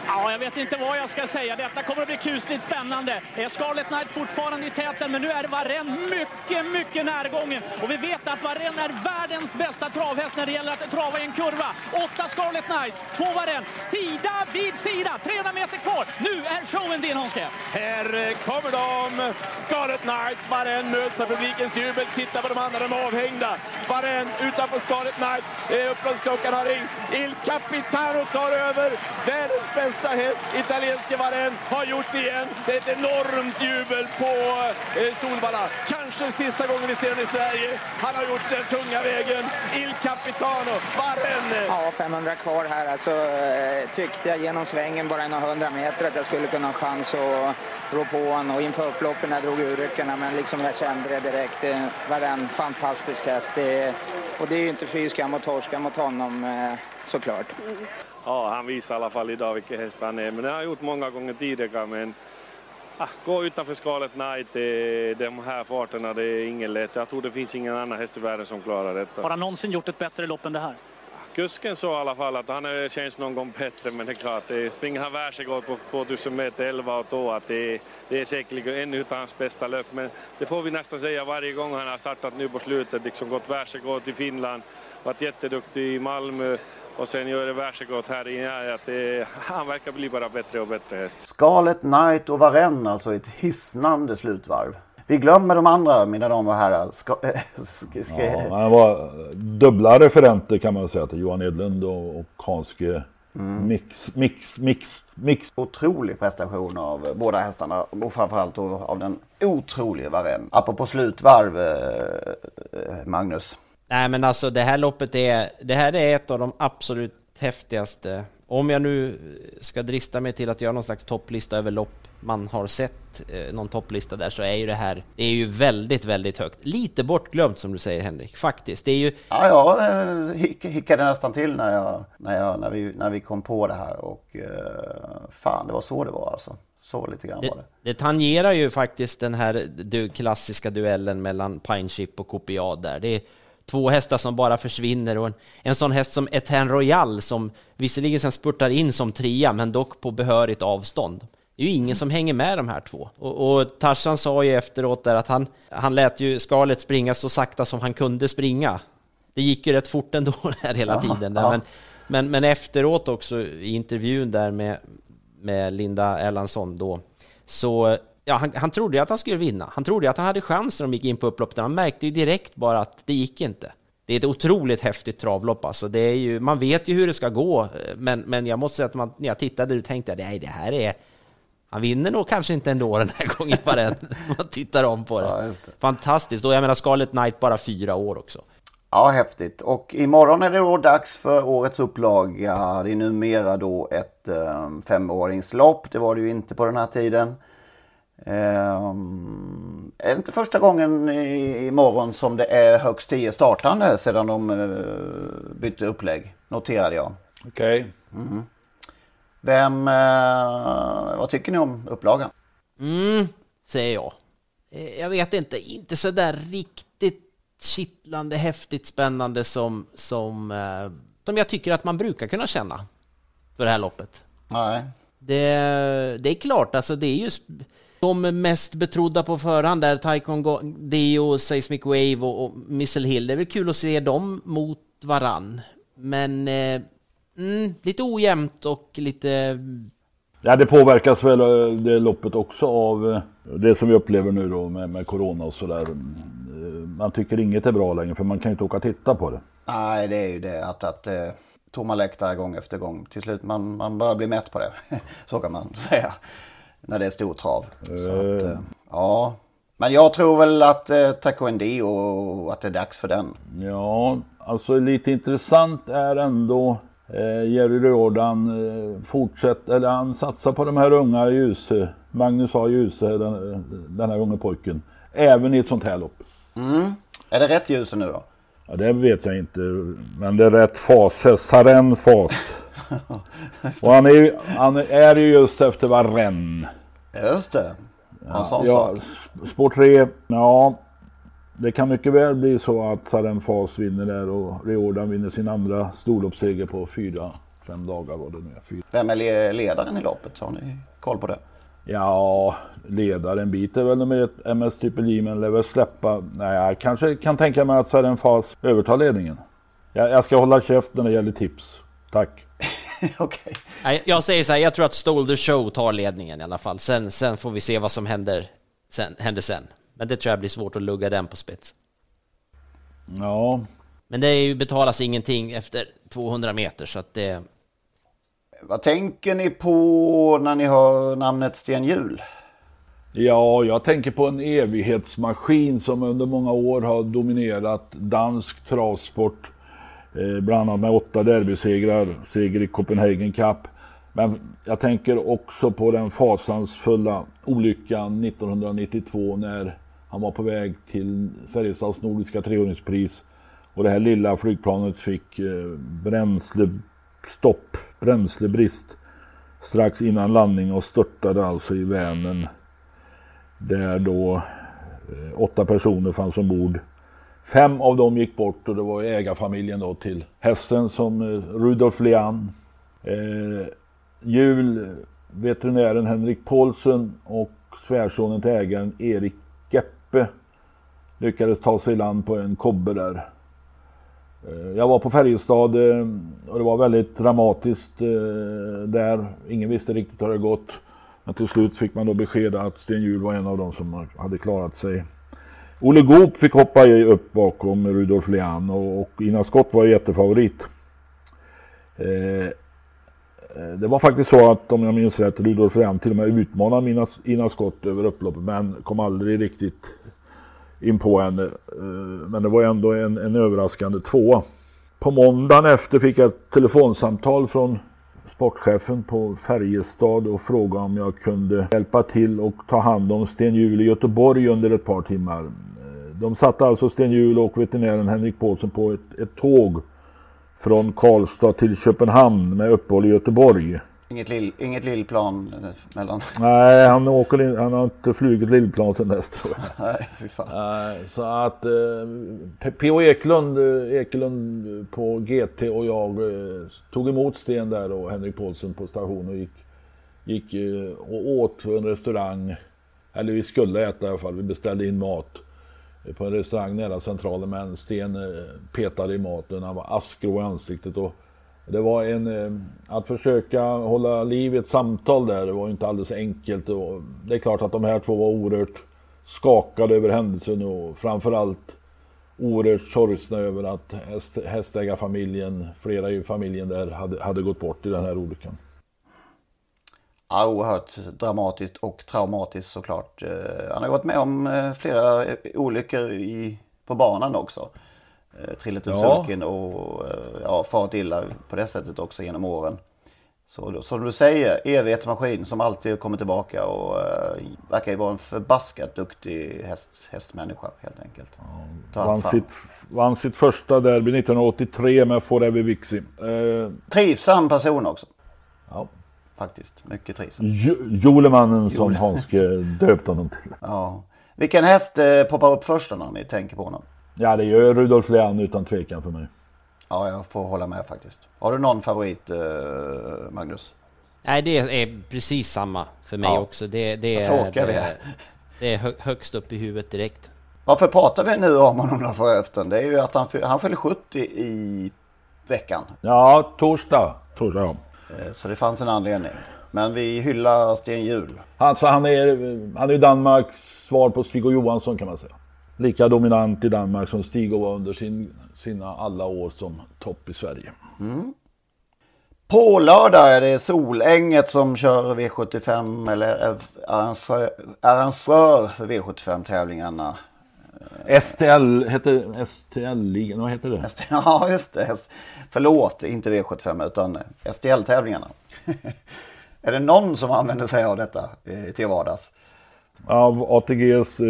Ja, jag vet inte vad jag ska säga. Detta kommer att bli kusligt spännande. Är Scarlet Knight fortfarande i täten, men nu är Varenne mycket, mycket närgången. Och vi vet att Varenne är världens bästa travhäst när det gäller att trava i en kurva. Åtta Scarlet Knight, två Varenne, sida vid sida. 300 meter kvar. Nu är showen din, Hanske! Här eh, kommer de! Scarlet Knight, Varenne möts av publikens jubel. Titta på de andra, de är avhängda. Varenne utanför Scarlet Knight. Upploppsklockan har ringt. Il Capitano tar över. Världens bästa häst, italienske Varenne, har gjort det igen. Det är ett enormt jubel på eh, Solvalla. Kanske sista gången vi ser den i Sverige. Han har gjort den tunga vägen. Il Capitano, Varenne. Ja, 500 kvar här. Alltså, eh, tyckte jag genom svängen bara några hundra meter att jag skulle kunna ha chans att rå på honom. Och in på upploppen när jag drog ur ryckarna. Men liksom jag kände det direkt. Det var en fantastisk häst. Det, och det är ju inte fy skam att torska mot honom eh, såklart. Ja, han visar i alla fall idag vilken häst han är. Men det har han gjort många gånger tidigare. Men ah, gå utanför skalet Knight, det, de här farterna, det är ingen lätt. Jag tror det finns ingen annan häst i världen som klarar detta. Har han någonsin gjort ett bättre lopp än det här? Kusken sa i alla fall att han känns någon gång bättre, men det är klart, det springer han världsrekord på 2000 meter 11 och 2, att det, det är säkerligen ännu utav hans bästa löp. Men det får vi nästan säga varje gång han har startat nu på slutet, liksom gått världsrekord i Finland, varit jätteduktig i Malmö och sen gör det världsrekord här i att det, han verkar bli bara bättre och bättre häst. Scarlet Knight och Varenne alltså ett hisnande slutvarv. Vi glömmer de andra mina damer och herrar. Ska, ska, ska... Ja, han var dubbla referenter kan man säga till Johan Edlund och, och Hanske. Mm. Mix, mix, mix, mix. Otrolig prestation av båda hästarna och framförallt av den otroliga Varenne. Apropå slutvarv, eh, Magnus. Nej men alltså det här loppet är, det här är ett av de absolut häftigaste. Om jag nu ska drista mig till att göra någon slags topplista över lopp man har sett, eh, någon topplista där, så är ju det här, det är ju väldigt, väldigt högt. Lite bortglömt som du säger Henrik, faktiskt. Det är ju... Ja, jag eh, hickade nästan till när, jag, när, jag, när, vi, när vi kom på det här och eh, fan, det var så det var alltså. Så lite grann det, var det. Det tangerar ju faktiskt den här du, klassiska duellen mellan Pine Chip och Copiad där. Det är, två hästar som bara försvinner och en, en sån häst som Eten Royal som visserligen sen spurtar in som trea men dock på behörigt avstånd. Det är ju ingen som hänger med de här två. Och, och Tarzan sa ju efteråt där att han, han lät ju Scarlett springa så sakta som han kunde springa. Det gick ju rätt fort ändå där hela tiden. Där. Men, men, men efteråt också i intervjun där med, med Linda Erlandsson då, så ja, han, han trodde ju att han skulle vinna. Han trodde att han hade chans när de gick in på upploppet. Han märkte ju direkt bara att det gick inte. Det är ett otroligt häftigt travlopp alltså. Det är ju, man vet ju hur det ska gå, men, men jag måste säga att man, när jag tittade och tänkte nej, det här är... Han vinner nog kanske inte ändå den här gången den. man tittar om på det. Ja, det. Fantastiskt. Och jag menar Scarlet Knight bara fyra år också. Ja, häftigt. Och imorgon är det då dags för årets upplaga. Det är numera då ett um, femåringslopp. Det var det ju inte på den här tiden. Um, är det inte första gången i, imorgon som det är högst 10 startande sedan de uh, bytte upplägg? Noterade jag. Okej. Okay. Mm. Vem, uh, vad tycker ni om upplagan? Mm, säger jag. Eh, jag vet inte, inte så där riktigt kittlande, häftigt, spännande som, som, uh, som jag tycker att man brukar kunna känna för det här loppet. Nej. Det, det är klart, alltså det är ju de mest betrodda på förhand där, Taikon Deo, Seismic Wave och, och Missile Hill. Det är väl kul att se dem mot varann. Men eh, mm, lite ojämnt och lite... Ja, det påverkas väl eh, det loppet också av eh, det som vi upplever nu då med, med corona och sådär. Eh, Man tycker inget är bra längre för man kan ju inte åka och titta på det. Nej, det är ju det att, att tomma läktare gång efter gång. Till slut man, man börjar bli mätt på det. Så kan man säga. När det är stor trav. Så att, eh, ja. Men jag tror väl att eh, Taco ND och att det är dags för den. Ja, alltså lite intressant är ändå eh, Jerry Riordan eh, fortsätter, eller han satsar på de här unga Ljuse, Magnus A. Ljuse, den, den här unge pojken. Även i ett sånt här lopp. Mm. Är det rätt ljus nu då? Ja, det vet jag inte, men det är rätt fas, Saren fas. Och han är, ju, han är ju just efter Varenne. Just det. En sån ja, sak. spår 3, ja. Det kan mycket väl bli så att Saren Fas vinner där och Riordan vinner sin andra storloppsseger på fyra, fem dagar var det nu är. Fyra. Vem är le- ledaren i loppet? Har ni koll på det? Ja, ledaren bit är väl nummer ett, MS Triple J, men lär väl släppa. Nej, jag kanske kan tänka mig att Saren Fas övertar ledningen. Jag, jag ska hålla käft när det gäller tips. Tack. Okej. Nej, Jag säger så här, jag tror att Stole the Show tar ledningen i alla fall. Sen, sen får vi se vad som händer sen, händer sen. Men det tror jag blir svårt att lugga den på spets. Ja. Men det är ju, betalas ingenting efter 200 meter så att det... Vad tänker ni på när ni hör namnet Sten Hjul? Ja, jag tänker på en evighetsmaskin som under många år har dominerat dansk travsport. Eh, bland annat med åtta derbysegrar, seger i Copenhagen Cup. Men jag tänker också på den fasansfulla olyckan 1992 när han var på väg till Färjestads Nordiska trehundringspris. Och det här lilla flygplanet fick eh, bränslestopp, bränslebrist strax innan landning och störtade alltså i Vänern. Där då eh, åtta personer fanns ombord. Fem av dem gick bort och det var ägarfamiljen då till hästen som eh, Rudolf Leann. Eh, jul, veterinären Henrik Paulsen och svärsonen till ägaren Erik Geppe lyckades ta sig i land på en kobbe där. Eh, jag var på Färjestad eh, och det var väldigt dramatiskt eh, där. Ingen visste riktigt hur det gått. Men till slut fick man då besked att Sten Hjul var en av dem som hade klarat sig. Olle Goop fick hoppa i- upp bakom Rudolf Leann och, och Ina Skott var jättefavorit. Eh, det var faktiskt så att om jag minns rätt Rudolf Leann till och med utmanade Ina, Ina Skott över upploppet men kom aldrig riktigt in på henne. Eh, Men det var ändå en, en överraskande tvåa. På måndagen efter fick jag ett telefonsamtal från sportchefen på Färjestad och frågade om jag kunde hjälpa till och ta hand om Sten Hjul i Göteborg under ett par timmar. Eh, de satte alltså Sten Hjul och veterinären Henrik Paulsen på ett, ett tåg från Karlstad till Köpenhamn med uppehåll i Göteborg. Inget, lill, inget lillplan eh, mellan... Nej, han, åker han har inte flugit lillplan sedan dess tror jag. Nej, fy fan. Nej, så att eh, P.O. Eklund, eh, Ekelund på GT och jag eh, tog emot Sten där och Henrik Paulsen på station och gick, gick eh, och åt på en restaurang. Eller vi skulle äta i alla fall, vi beställde in mat på en restaurang nära centralen men Sten petade i maten, han var askgrå i ansiktet och det var en, eh, att försöka hålla liv i ett samtal där, det var inte alldeles enkelt. Och det är klart att de här två var oerhört skakade över händelsen och framförallt oerhört sorgsna över att häst, hästägarfamiljen, flera i familjen där, hade, hade gått bort i den här olyckan. Ja, oerhört dramatiskt och traumatiskt såklart. Eh, han har gått med om eh, flera olyckor i, på banan också. Eh, Trillat ur Ja. sulken och eh, ja, farit illa på det sättet också genom åren. Så som du säger, evighetsmaskin som alltid kommer tillbaka och uh, verkar ju vara en förbaskat duktig häst, hästmänniska helt enkelt. Han Vann sitt, vann sitt första derby 1983 med Forever Vixie. Eh, Trivsam person också. Ja. Faktiskt, mycket trivsam. Jo- Jolemannen som. Hanske döpte honom till. Ja. Vilken häst eh, poppar upp först då när ni tänker på honom? Ja, det gör Rudolf Leann utan tvekan för mig. Ja, jag får hålla med faktiskt. Har du någon favorit, eh, Magnus? Nej, det är precis samma för mig Ja. också. Det, det, Vad är, tråkiga vi är. det är hö- högst upp i huvudet direkt. Varför pratar vi nu om honom då förresten? Det är ju att han, han fyller 70 i veckan. Ja, torsdag. Torsdag, ja. Eh, Så det fanns en anledning. Men vi hyllar Sten Hjul. Alltså han är, han är Danmarks svar på Stig Johansson kan man säga. Lika dominant i Danmark som Stig var under sin, sina alla år som topp i Sverige. Mm. På lördag är det Solänget som kör V75 eller är arrangör, arrangör för V75-tävlingarna. STL, heter STL-ligan, vad heter det? Ja, just det. Förlåt, inte V75 utan STL-tävlingarna. är det någon som använder sig av detta eh, till vardags? Av ATGs eh,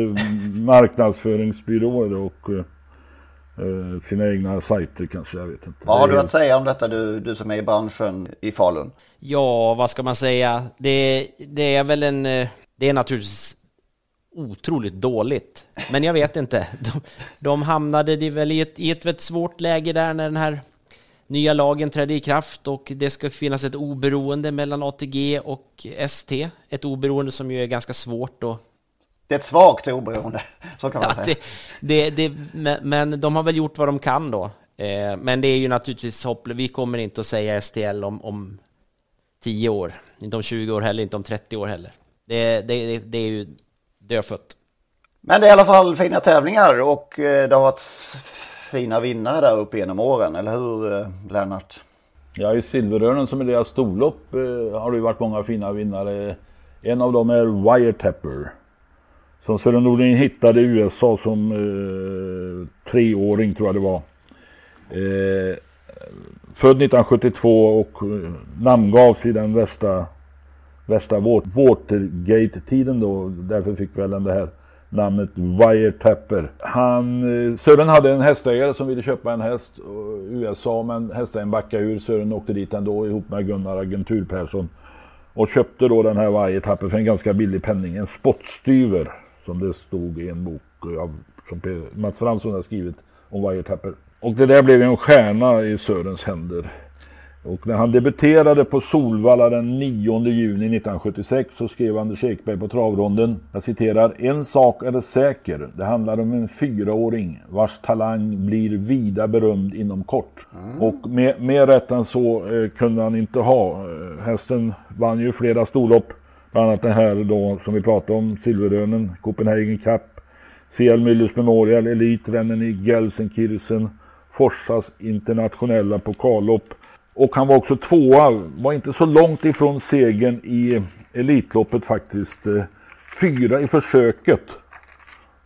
marknadsföringsbyråer och eh, sina egna sajter kanske, jag vet inte. Vad har du att säga om detta du, du som är i branschen i Falun? Ja, vad ska man säga? Det, det är väl en... Det är naturligtvis otroligt dåligt. Men jag vet inte. De, de hamnade väl i ett, i ett svårt läge där när den här nya lagen trädde i kraft och det ska finnas ett oberoende mellan ATG och ST. Ett oberoende som ju är ganska svårt att det är ett svagt oberoende, så kan man ja, säga. Det, det, det, men de har väl gjort vad de kan då. Eh, men det är ju naturligtvis hopplöst. Vi kommer inte att säga STL om, om 10 år, inte om 20 år heller, inte om 30 år heller. Det, det, det är ju dödfött. Men det är i alla fall fina tävlingar och eh, det har varit fina vinnare där uppe genom åren, eller hur eh, Lennart? Ja, i Silverörnen som är deras storlopp eh, har det ju varit många fina vinnare. En av dem är Wiretapper. Som Sören Nordin hittade i USA som eh, treåring tror jag det var. Eh, född 1972 och eh, namngavs i den värsta, värsta Watergate-tiden då. Därför fick väl den det här namnet Wiretapper. Han, eh, Sören hade en hästägare som ville köpa en häst i USA men hästägaren backade ur. Sören åkte dit ändå ihop med Gunnar Agentur Persson. Och köpte då den här Wiretapper för en ganska billig penning. En spottstyver som det stod i en bok av, som Mats Fransson har skrivit om Wiretapper. Och det där blev en stjärna i Sörens händer. Och när han debuterade på Solvalla den 9 juni 1976 så skrev Anders Ekberg på travronden, jag citerar, En sak är säker, det handlar om en fyraåring vars talang blir vida berömd inom kort. Mm. Och mer, mer rätt än så eh, kunde han inte ha. Eh, hästen vann ju flera storlopp Bland annat den här då som vi pratade om, Silverönen, Copenhagen Cup, CL Müllers Memorial, Elitrennen i Gelsenkirchen, Forsas internationella pokallopp. Och han var också tvåa, var inte så långt ifrån segern i Elitloppet faktiskt. Eh, fyra i försöket.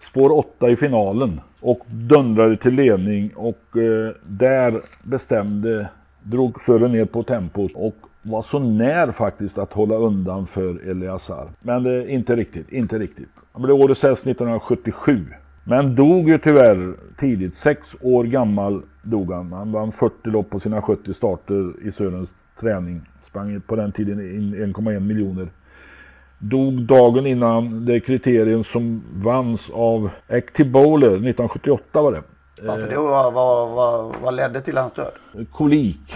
Spår åtta i finalen. Och dundrade till ledning och eh, där bestämde, drog Sören ner på tempot och var så när faktiskt att hålla undan för Eliasar. Men eh, inte riktigt, inte riktigt. Han blev årets häst 1977. Men dog ju tyvärr tidigt, sex år gammal dog han. Han vann 40 lopp på sina 70 starter i Sörens träning. Sprang på den tiden in 1,1 miljoner. Dog dagen innan det kriterium som vanns av Active Bowler 1978 var det. Varför det? Vad, vad, vad, vad ledde till hans död? Kolik.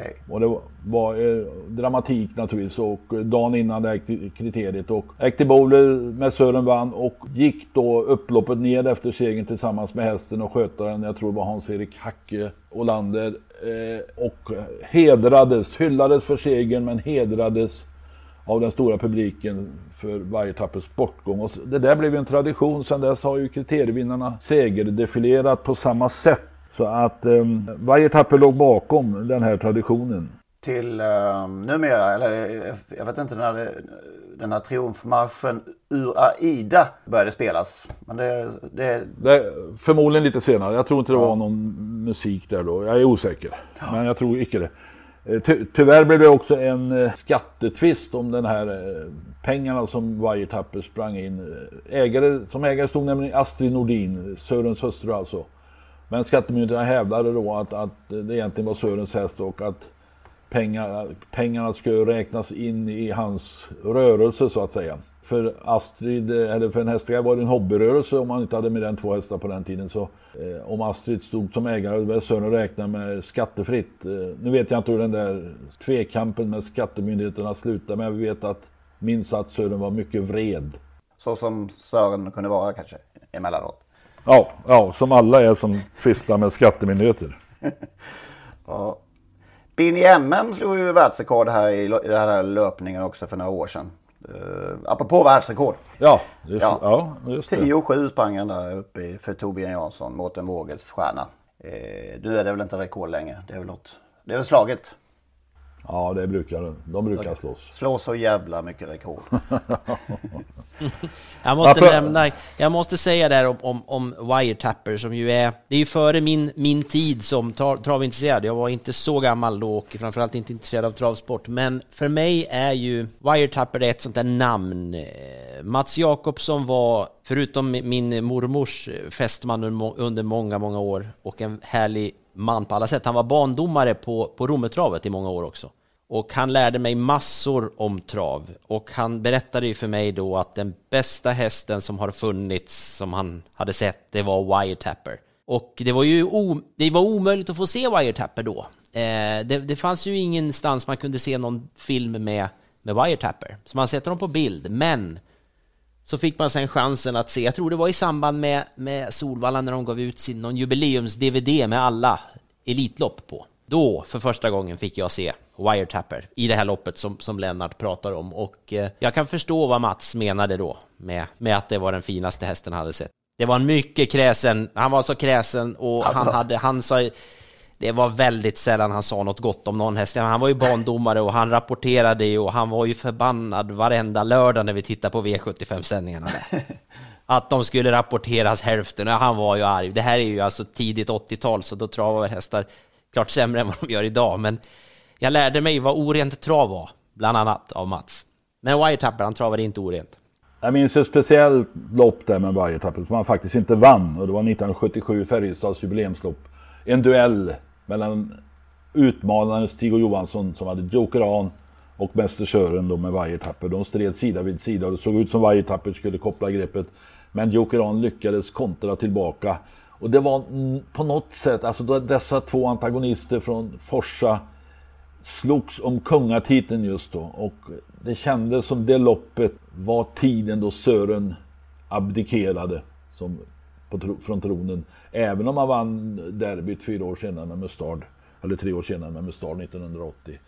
Okay. Och det var, eh, dramatik naturligtvis och eh, dagen innan det här kriteriet och Active Bowler med Sören vann och gick då upploppet ned efter segern tillsammans med hästen och skötaren, jag tror det var Hans-Erik Hacke Olander eh, och hedrades, hyllades för segern men hedrades av den stora publiken för varje tappers bortgång. Och det där blev en tradition. Sedan dess har ju kriterievinnarna segerdefilerat på samma sätt så att um, varje tappe låg bakom den här traditionen. Till um, numera, eller jag vet inte när det, den här triumfmarschen ur AIDA började spelas. Men det, det... det förmodligen lite senare. Jag tror inte det ja. var någon musik där då. Jag är osäker. Ja. Men jag tror icke det. Eh, ty tyvärr blev det också en eh, skattetvist om den här eh, pengarna som Wiretapper sprang in. Ägare, som ägare stod nämligen Astrid Nordin, Sörens hustru alltså. Men skattemyndigheterna hävdade då att, att det egentligen var Sörens häst och att pengar, pengarna skulle räknas in i hans rörelse så att säga. För Astrid, eller för en hästägare var det en hobbyrörelse om man inte hade mer än två hästar på den tiden. Så eh, om Astrid stod som ägare var Sören räkna med skattefritt. Eh, nu vet jag inte hur den där tvekampen med skattemyndigheterna slutade men jag vet att minns att Sören var mycket vred. Så som Sören kunde vara kanske emellanåt. Ja, ja, som alla är som sysslar med skattemyndigheter. ja. I MM slog ju världsrekord här i, i den här löpningen också för några år sedan. Uh, apropå världsrekord. Ja, just, ja. just det. 10-7 sprang han där uppe för Torbjörn Jansson, Mårten Vågels stjärna. Eh, nu är det väl inte rekord längre. Det är väl något. Det är väl slaget. Ja, det brukar, de brukar slås. Slå så jävla mycket rekord. Jag måste nämna, jag måste säga där om, om, om Wiretapper som ju är, det är ju före min, min tid som tra- travintresserad. Jag var inte så gammal då och framförallt inte intresserad av travsport. Men för mig är ju Wiretapper ett sånt där namn. Eh, Mats Jakobsson var, förutom min mormors fästman under många, många år och en härlig man på alla sätt. Han var bandomare på, på Rommetravet i många år också. Och han lärde mig massor om trav. Och han berättade ju för mig då att den bästa hästen som har funnits, som han hade sett, det var Wiretapper. Och det var ju det var omöjligt att få se Wiretapper då. Eh, det, det fanns ju ingenstans man kunde se någon film med, med Wiretapper. Så man sätter dem på bild, men så fick man sen chansen att se, jag tror det var i samband med, med Solvalla när de gav ut sin någon jubileums-DVD med alla Elitlopp på. Då, för första gången, fick jag se Wiretapper i det här loppet som, som Lennart pratar om. Och eh, jag kan förstå vad Mats menade då med, med att det var den finaste hästen han hade sett. Det var en mycket kräsen, han var så kräsen och Alltså. han hade, han sa det var väldigt sällan han sa något gott om någon häst. Han var ju bandomare och han rapporterade ju och han var ju förbannad varenda lördag när vi tittade på V75-sändningarna där. Att de skulle rapporteras hälften, och han var ju arg. Det här är ju alltså tidigt 80-tal, så då travar väl hästar klart sämre än vad de gör idag. Men jag lärde mig vad orent trav var, bland annat av Mats. Men Wiretapper, han travade inte orent. Jag minns ett speciellt lopp där med Wiretapper som han faktiskt inte vann. Och det var 1977, Färjestads jubileumslopp. En duell mellan utmanaren Stig och Johansson som hade Joker On och Mäster Sören då med Wiretapper. De stred sida vid sida och det såg ut som Wiretapper skulle koppla greppet. Men Joker On lyckades kontra tillbaka. Och det var på något sätt, alltså dessa två antagonister från Forsa slogs om kungatiteln just då. Och det kändes som det loppet var tiden då Sören abdikerade som, tro- från tronen. Även om han vann derbyt fyra år senare med Mustard. Eller tre år senare med Mustard 1980.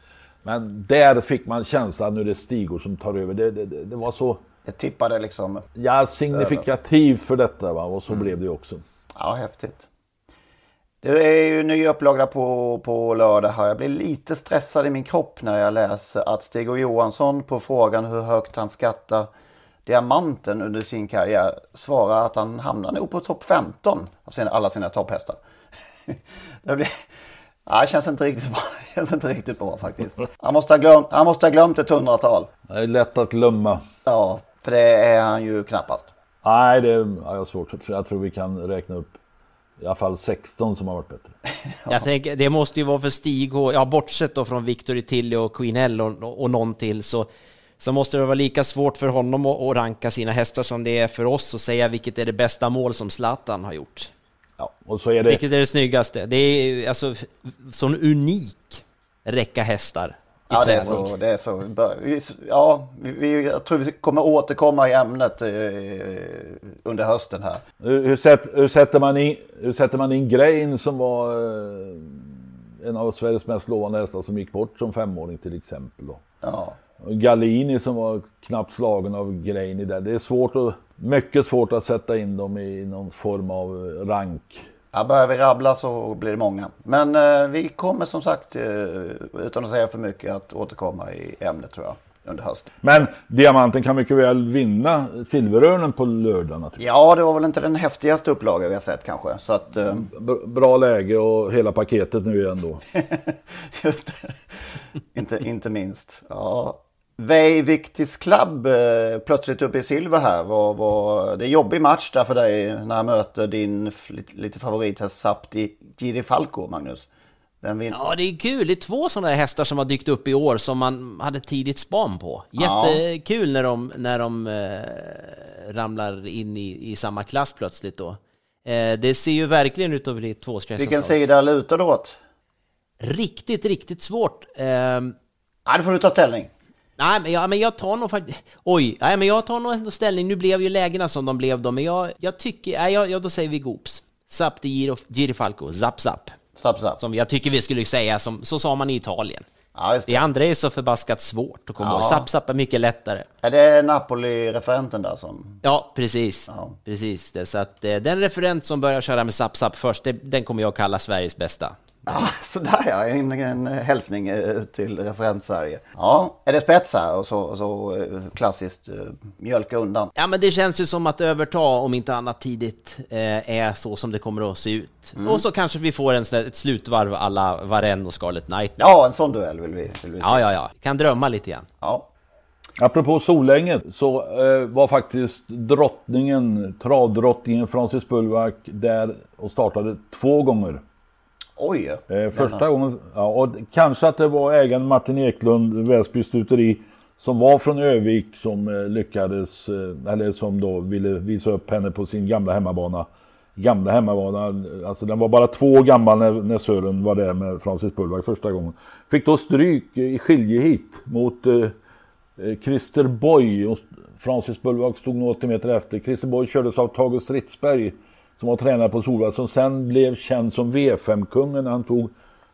Men där fick man känslan att nu är det Stigor som tar över. Det, det, det, var så... Det tippade liksom. Ja, signifikativ för detta va. Och så blev det också. Ja, häftigt. Det är ju ny upplaga på, på lördag här. Jag blir lite stressad i min kropp när jag läser att Stig och Johansson på frågan hur högt han skattar diamanten under sin karriär svarar att han hamnar nog på topp 15 av sina, alla sina topphästar. det, blir, ja, det känns inte riktigt bra. Det känns inte riktigt bra faktiskt. Han måste ha glömt, han måste ha glömt ett hundratal. Det är lätt att glömma. Ja, för det är han ju knappast. Nej, det ja, jag har svårt. Jag tror vi kan räkna upp i alla fall 16 som har varit bättre. Jag tänker, det måste ju vara för Stig och, ja bortsett då från Victory Tilly och Queen L och, och någon till så, så måste det vara lika svårt för honom att, att ranka sina hästar som det är för oss att säga vilket är det bästa mål som Zlatan har gjort. Ja, och så är det... Vilket är det snyggaste? Det är alltså sån unik räcka hästar Ja, det är så. Det är så. Ja, vi, jag tror vi kommer återkomma i ämnet eh, under hösten här. Hur, hur, sätt, hur, sätter man in, hur sätter man in Grain som var eh, en av Sveriges mest lovande hästar som gick bort som femåring till exempel. Då. Ja. Och Gallini som var knappt slagen av Grain där. Det är svårt att, mycket svårt att sätta in dem i någon form av rank. Ja, börjar vi rabbla så blir det många. Men eh, vi kommer som sagt, eh, utan att säga för mycket, att återkomma i ämnet tror jag under hösten. Men Diamanten kan mycket väl vinna Silverörnen på lördag naturligtvis. Ja, det var väl inte den häftigaste upplagan vi har sett kanske. Så att, eh, Bra läge och hela paketet nu igen då. just det. inte, inte minst. Ja. Vej Victis Club eh, plötsligt uppe i silver här. Var, var, det är en jobbig match där för dig när han möter din lite, lite favorithäst Sapti Giri Falco, Magnus. Ja, det är kul. Det är två sådana här hästar som har dykt upp i år som man hade tidigt span på. Ja. Jättekul när de, när de eh, ramlar in i, i samma klass plötsligt då. Eh, det ser ju verkligen ut att bli två Vilken sida lutar du åt? Riktigt, riktigt svårt. Ehm, Ja, då får du ta ställning. Nej, men jag, men jag tar nog faktiskt... Oj, nej, men jag tar nog ändå ställning. Nu blev ju lägena som de blev då, men jag, jag tycker... Nej, jag, jag, då säger vi Goops. Zapp de Giro, Girifalco, Zapp Zapp. Sapp, sapp. Som jag tycker vi skulle säga, som, så sa man i Italien. Ja, just det. andra är så förbaskat svårt att komma Ja. ihåg. Sapp, sapp är mycket lättare. Är det Napoli-referenten där som... Ja, precis. Precis det. Så att eh, den referent som börjar köra med Sapp Sapp först, det, den kommer jag kalla Sveriges bästa. Ja, sådär ja, en, en hälsning eh, till referent Sverige. Ja, är det spets här och så, och så eh, klassiskt eh, mjölka undan? Ja, men det känns ju som att överta, om inte annat tidigt, är så som det kommer att se ut. Mm. Och så kanske vi får en, ett slutvarv alla Varenne och Scarlet Knight. Ja, en sån duell vill vi, vill vi se. Ja, ja, ja. Kan drömma lite grann. Ja. Apropå Solänget så eh, var faktiskt drottningen, travdrottningen Francis Bullback där och startade två gånger. Oj! Eh, första denna. gången, ja, och kanske att det var ägaren Martin Eklund, Väsby stuteri, som var från Övik som eh, lyckades, eh, eller som då ville visa upp henne på sin gamla hemmabana. Gamla hemmabana, alltså den var bara två år gammal när, när Sören var där med Francis Bullback första gången. Fick då stryk i skiljehit mot eh, eh, Christer Boy och Francis Bullback stod nog 80 meter efter. Christer Boy kördes av Tage Stridsberg som var tränare på Solvalla som sen blev känd som V5-kungen. Han tog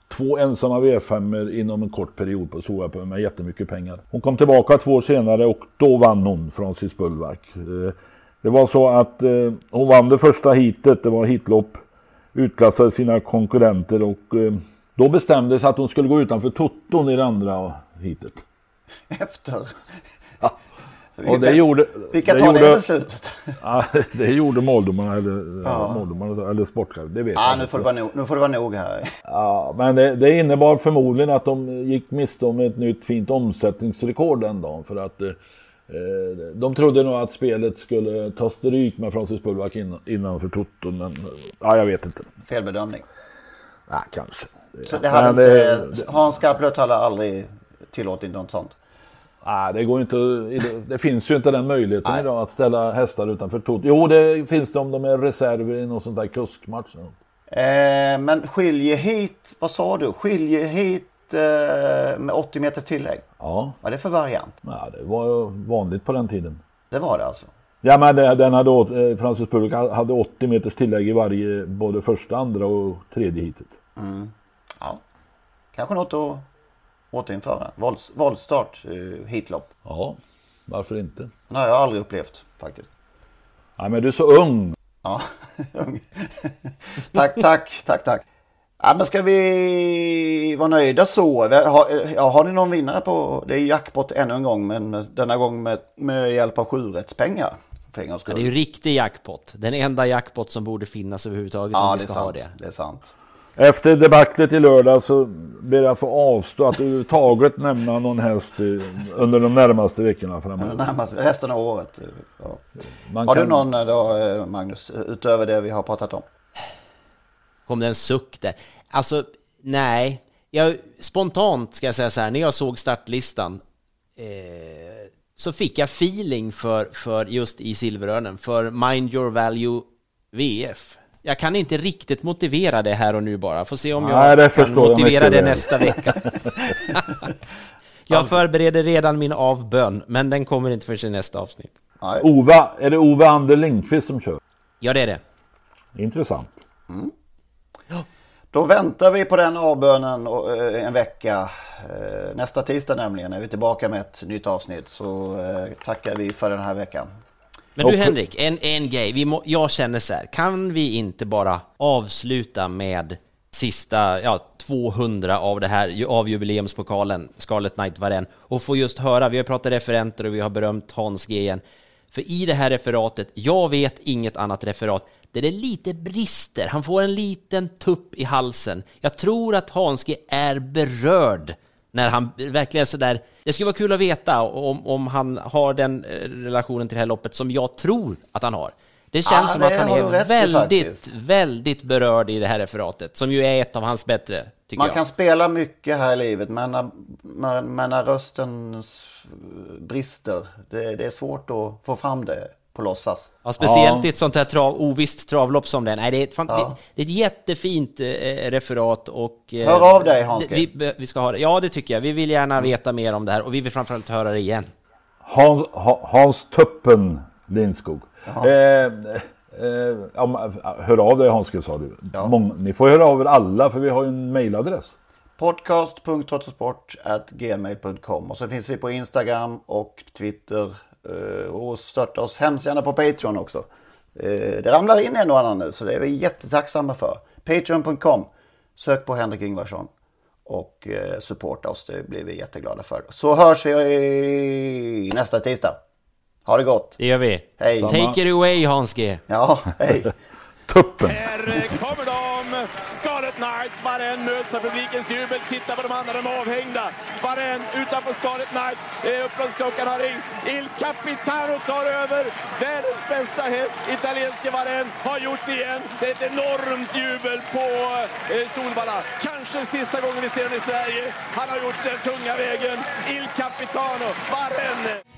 två ensamma V5 inom en kort period på Solvalla med jättemycket pengar. Hon kom tillbaka två år senare och då vann hon Francis Bullback. Eh, Det var så att eh, hon vann det första heatet, det var hitlopp, utklassade sina konkurrenter och eh, då bestämdes att hon skulle gå utanför Totton i det andra heatet. Efter? Och det gjorde... Vilka det tar det beslutet? Ja, det gjorde måldomarna eller, Ja. måldomarna, eller sportchefen, det vet Ja, jag nu får, det vara nog, nu får det vara nog här. Ja, men det, det innebar förmodligen att de gick miste om ett nytt fint omsättningsrekord den dagen. För att eh, eh, de trodde nog att spelet skulle ta stryk med Francis Bullback in, innanför Toto. Men ja, jag vet inte. Felbedömning. Ja, kanske. Så det hade Men inte, det- Hans Skarplöt hade aldrig tillåtit något sånt? Nej, det går inte. Det, finns ju inte den möjligheten idag att ställa hästar utanför Toto. Jo, det finns det om de är reserver i någon sån där kuskmatch. Eh, men skilje-hit, vad sa du? Skilje-hit eh, med 80 meters tillägg? Ja. Vad är det för variant? Ja, det var vanligt på den tiden. Det var det alltså? Ja men det- den hade, eh, Francis Burk hade 80 meters tillägg i varje, både första, andra och tredje hitet. Mm. Ja. Kanske något att återinföra. Vålds, våldstart, eh, hitlopp. Ja, varför inte? Den har jag aldrig upplevt faktiskt. Ja men du är så ung. Ja, tack, tack, tack, tack. Ja, men ska vi vara nöjda så? Har, ja, har ni någon vinnare på, det är jackpot ännu en gång, men denna gång med, med hjälp av sjurättspengar. Ja, det är ju riktig jackpot. Den enda jackpot som borde finnas överhuvudtaget Ja, om vi det ska ha sant. det. Det är sant. Efter debaclet i lördag så ber jag få avstå att överhuvudtaget nämna någon häst eh, under de närmaste veckorna framöver. Närmast resten av året. Ja. Man har du kan- någon eh, då, eh, Magnus, utöver det vi har pratat om? Kom det en suck där? Alltså, nej. Jag, spontant ska jag säga så här, när jag såg startlistan eh, så fick jag feeling för, för just i Silverörnen, för Mind Your Value VF. Jag kan inte riktigt motivera det här och nu bara. Får se om Nej, jag det kan jag motivera mycket det nästa vecka. jag förbereder redan min avbön, men den kommer inte förrän i nästa avsnitt. Ova, är det Ove Ander Lindqvist som kör? Ja, det är det. Intressant. Då väntar vi på den avbönen och, eh, en vecka. Eh, Nästa tisdag nämligen är vi tillbaka med ett nytt avsnitt. Så eh, tackar vi för den här veckan. Men du Henrik, en, en grej. Vi må, jag känner så här, kan vi inte bara avsluta med sista ja, 200 av det här av jubileumspokalen Scarlet Knight Varenne och få just höra, vi har pratat referenter och vi har berömt Hans G igen. För i det här referatet, jag vet inget annat referat, där det lite brister. Han får en liten tupp i halsen. Jag tror att Hans G är berörd när han verkligen sådär... Det skulle vara kul att veta om, om han har den eh, relationen till det här loppet som jag tror att han har. Det känns Ja, som det att han är väldigt, väldigt berörd i det här referatet, som ju är ett av hans bättre, Man jag. kan spela mycket här i livet men när, men, när rösten brister, det, det är svårt att få fram det på låtsas. Ja, speciellt i ett sånt här trav, ovisst travlopp som det är. Nej, det är ett, fan, Ja. det, det är ett jättefint eh, referat och... eh, Hör av dig, Hans det- vi, vi ska ha det. Ja, det tycker jag. Vi vill gärna veta mer om det här och vi vill framförallt höra det igen. Hans, Ha- Hans Tuppen Lindskog. Eh, Eh, ja, hör av dig Hanske sa du. Mång, ni får höra av er alla för vi har ju en mailadress. Podcast.trottosport.gmail.com och så finns vi på Instagram och Twitter. Eh, Och stötta oss hemskt gärna på Patreon också. Eh, Det ramlar in en och annan nu så det är vi jättetacksamma för. Patreon.com. Sök på Henrik Ingvarsson och eh, supporta oss. Det blir vi jätteglada för. Så hörs vi i nästa tisdag. Ha det gott. Det gör vi. Hej. Take it away Hans G. Ja, hej. Tuppen. Här kommer de! Scarlet Knight, var en möts av publikens jubel. Titta på de andra, de är avhängda. Var en utanför Scarlet Knight. Eh, Upploppsklockan har ringt. Il Capitano tar över. Världens bästa häst, italienske Varen, har gjort det igen. Det är ett enormt jubel på eh, Solvalla. Kanske sista gången vi ser honom i Sverige. Han har gjort den tunga vägen. Il Capitano, Varen.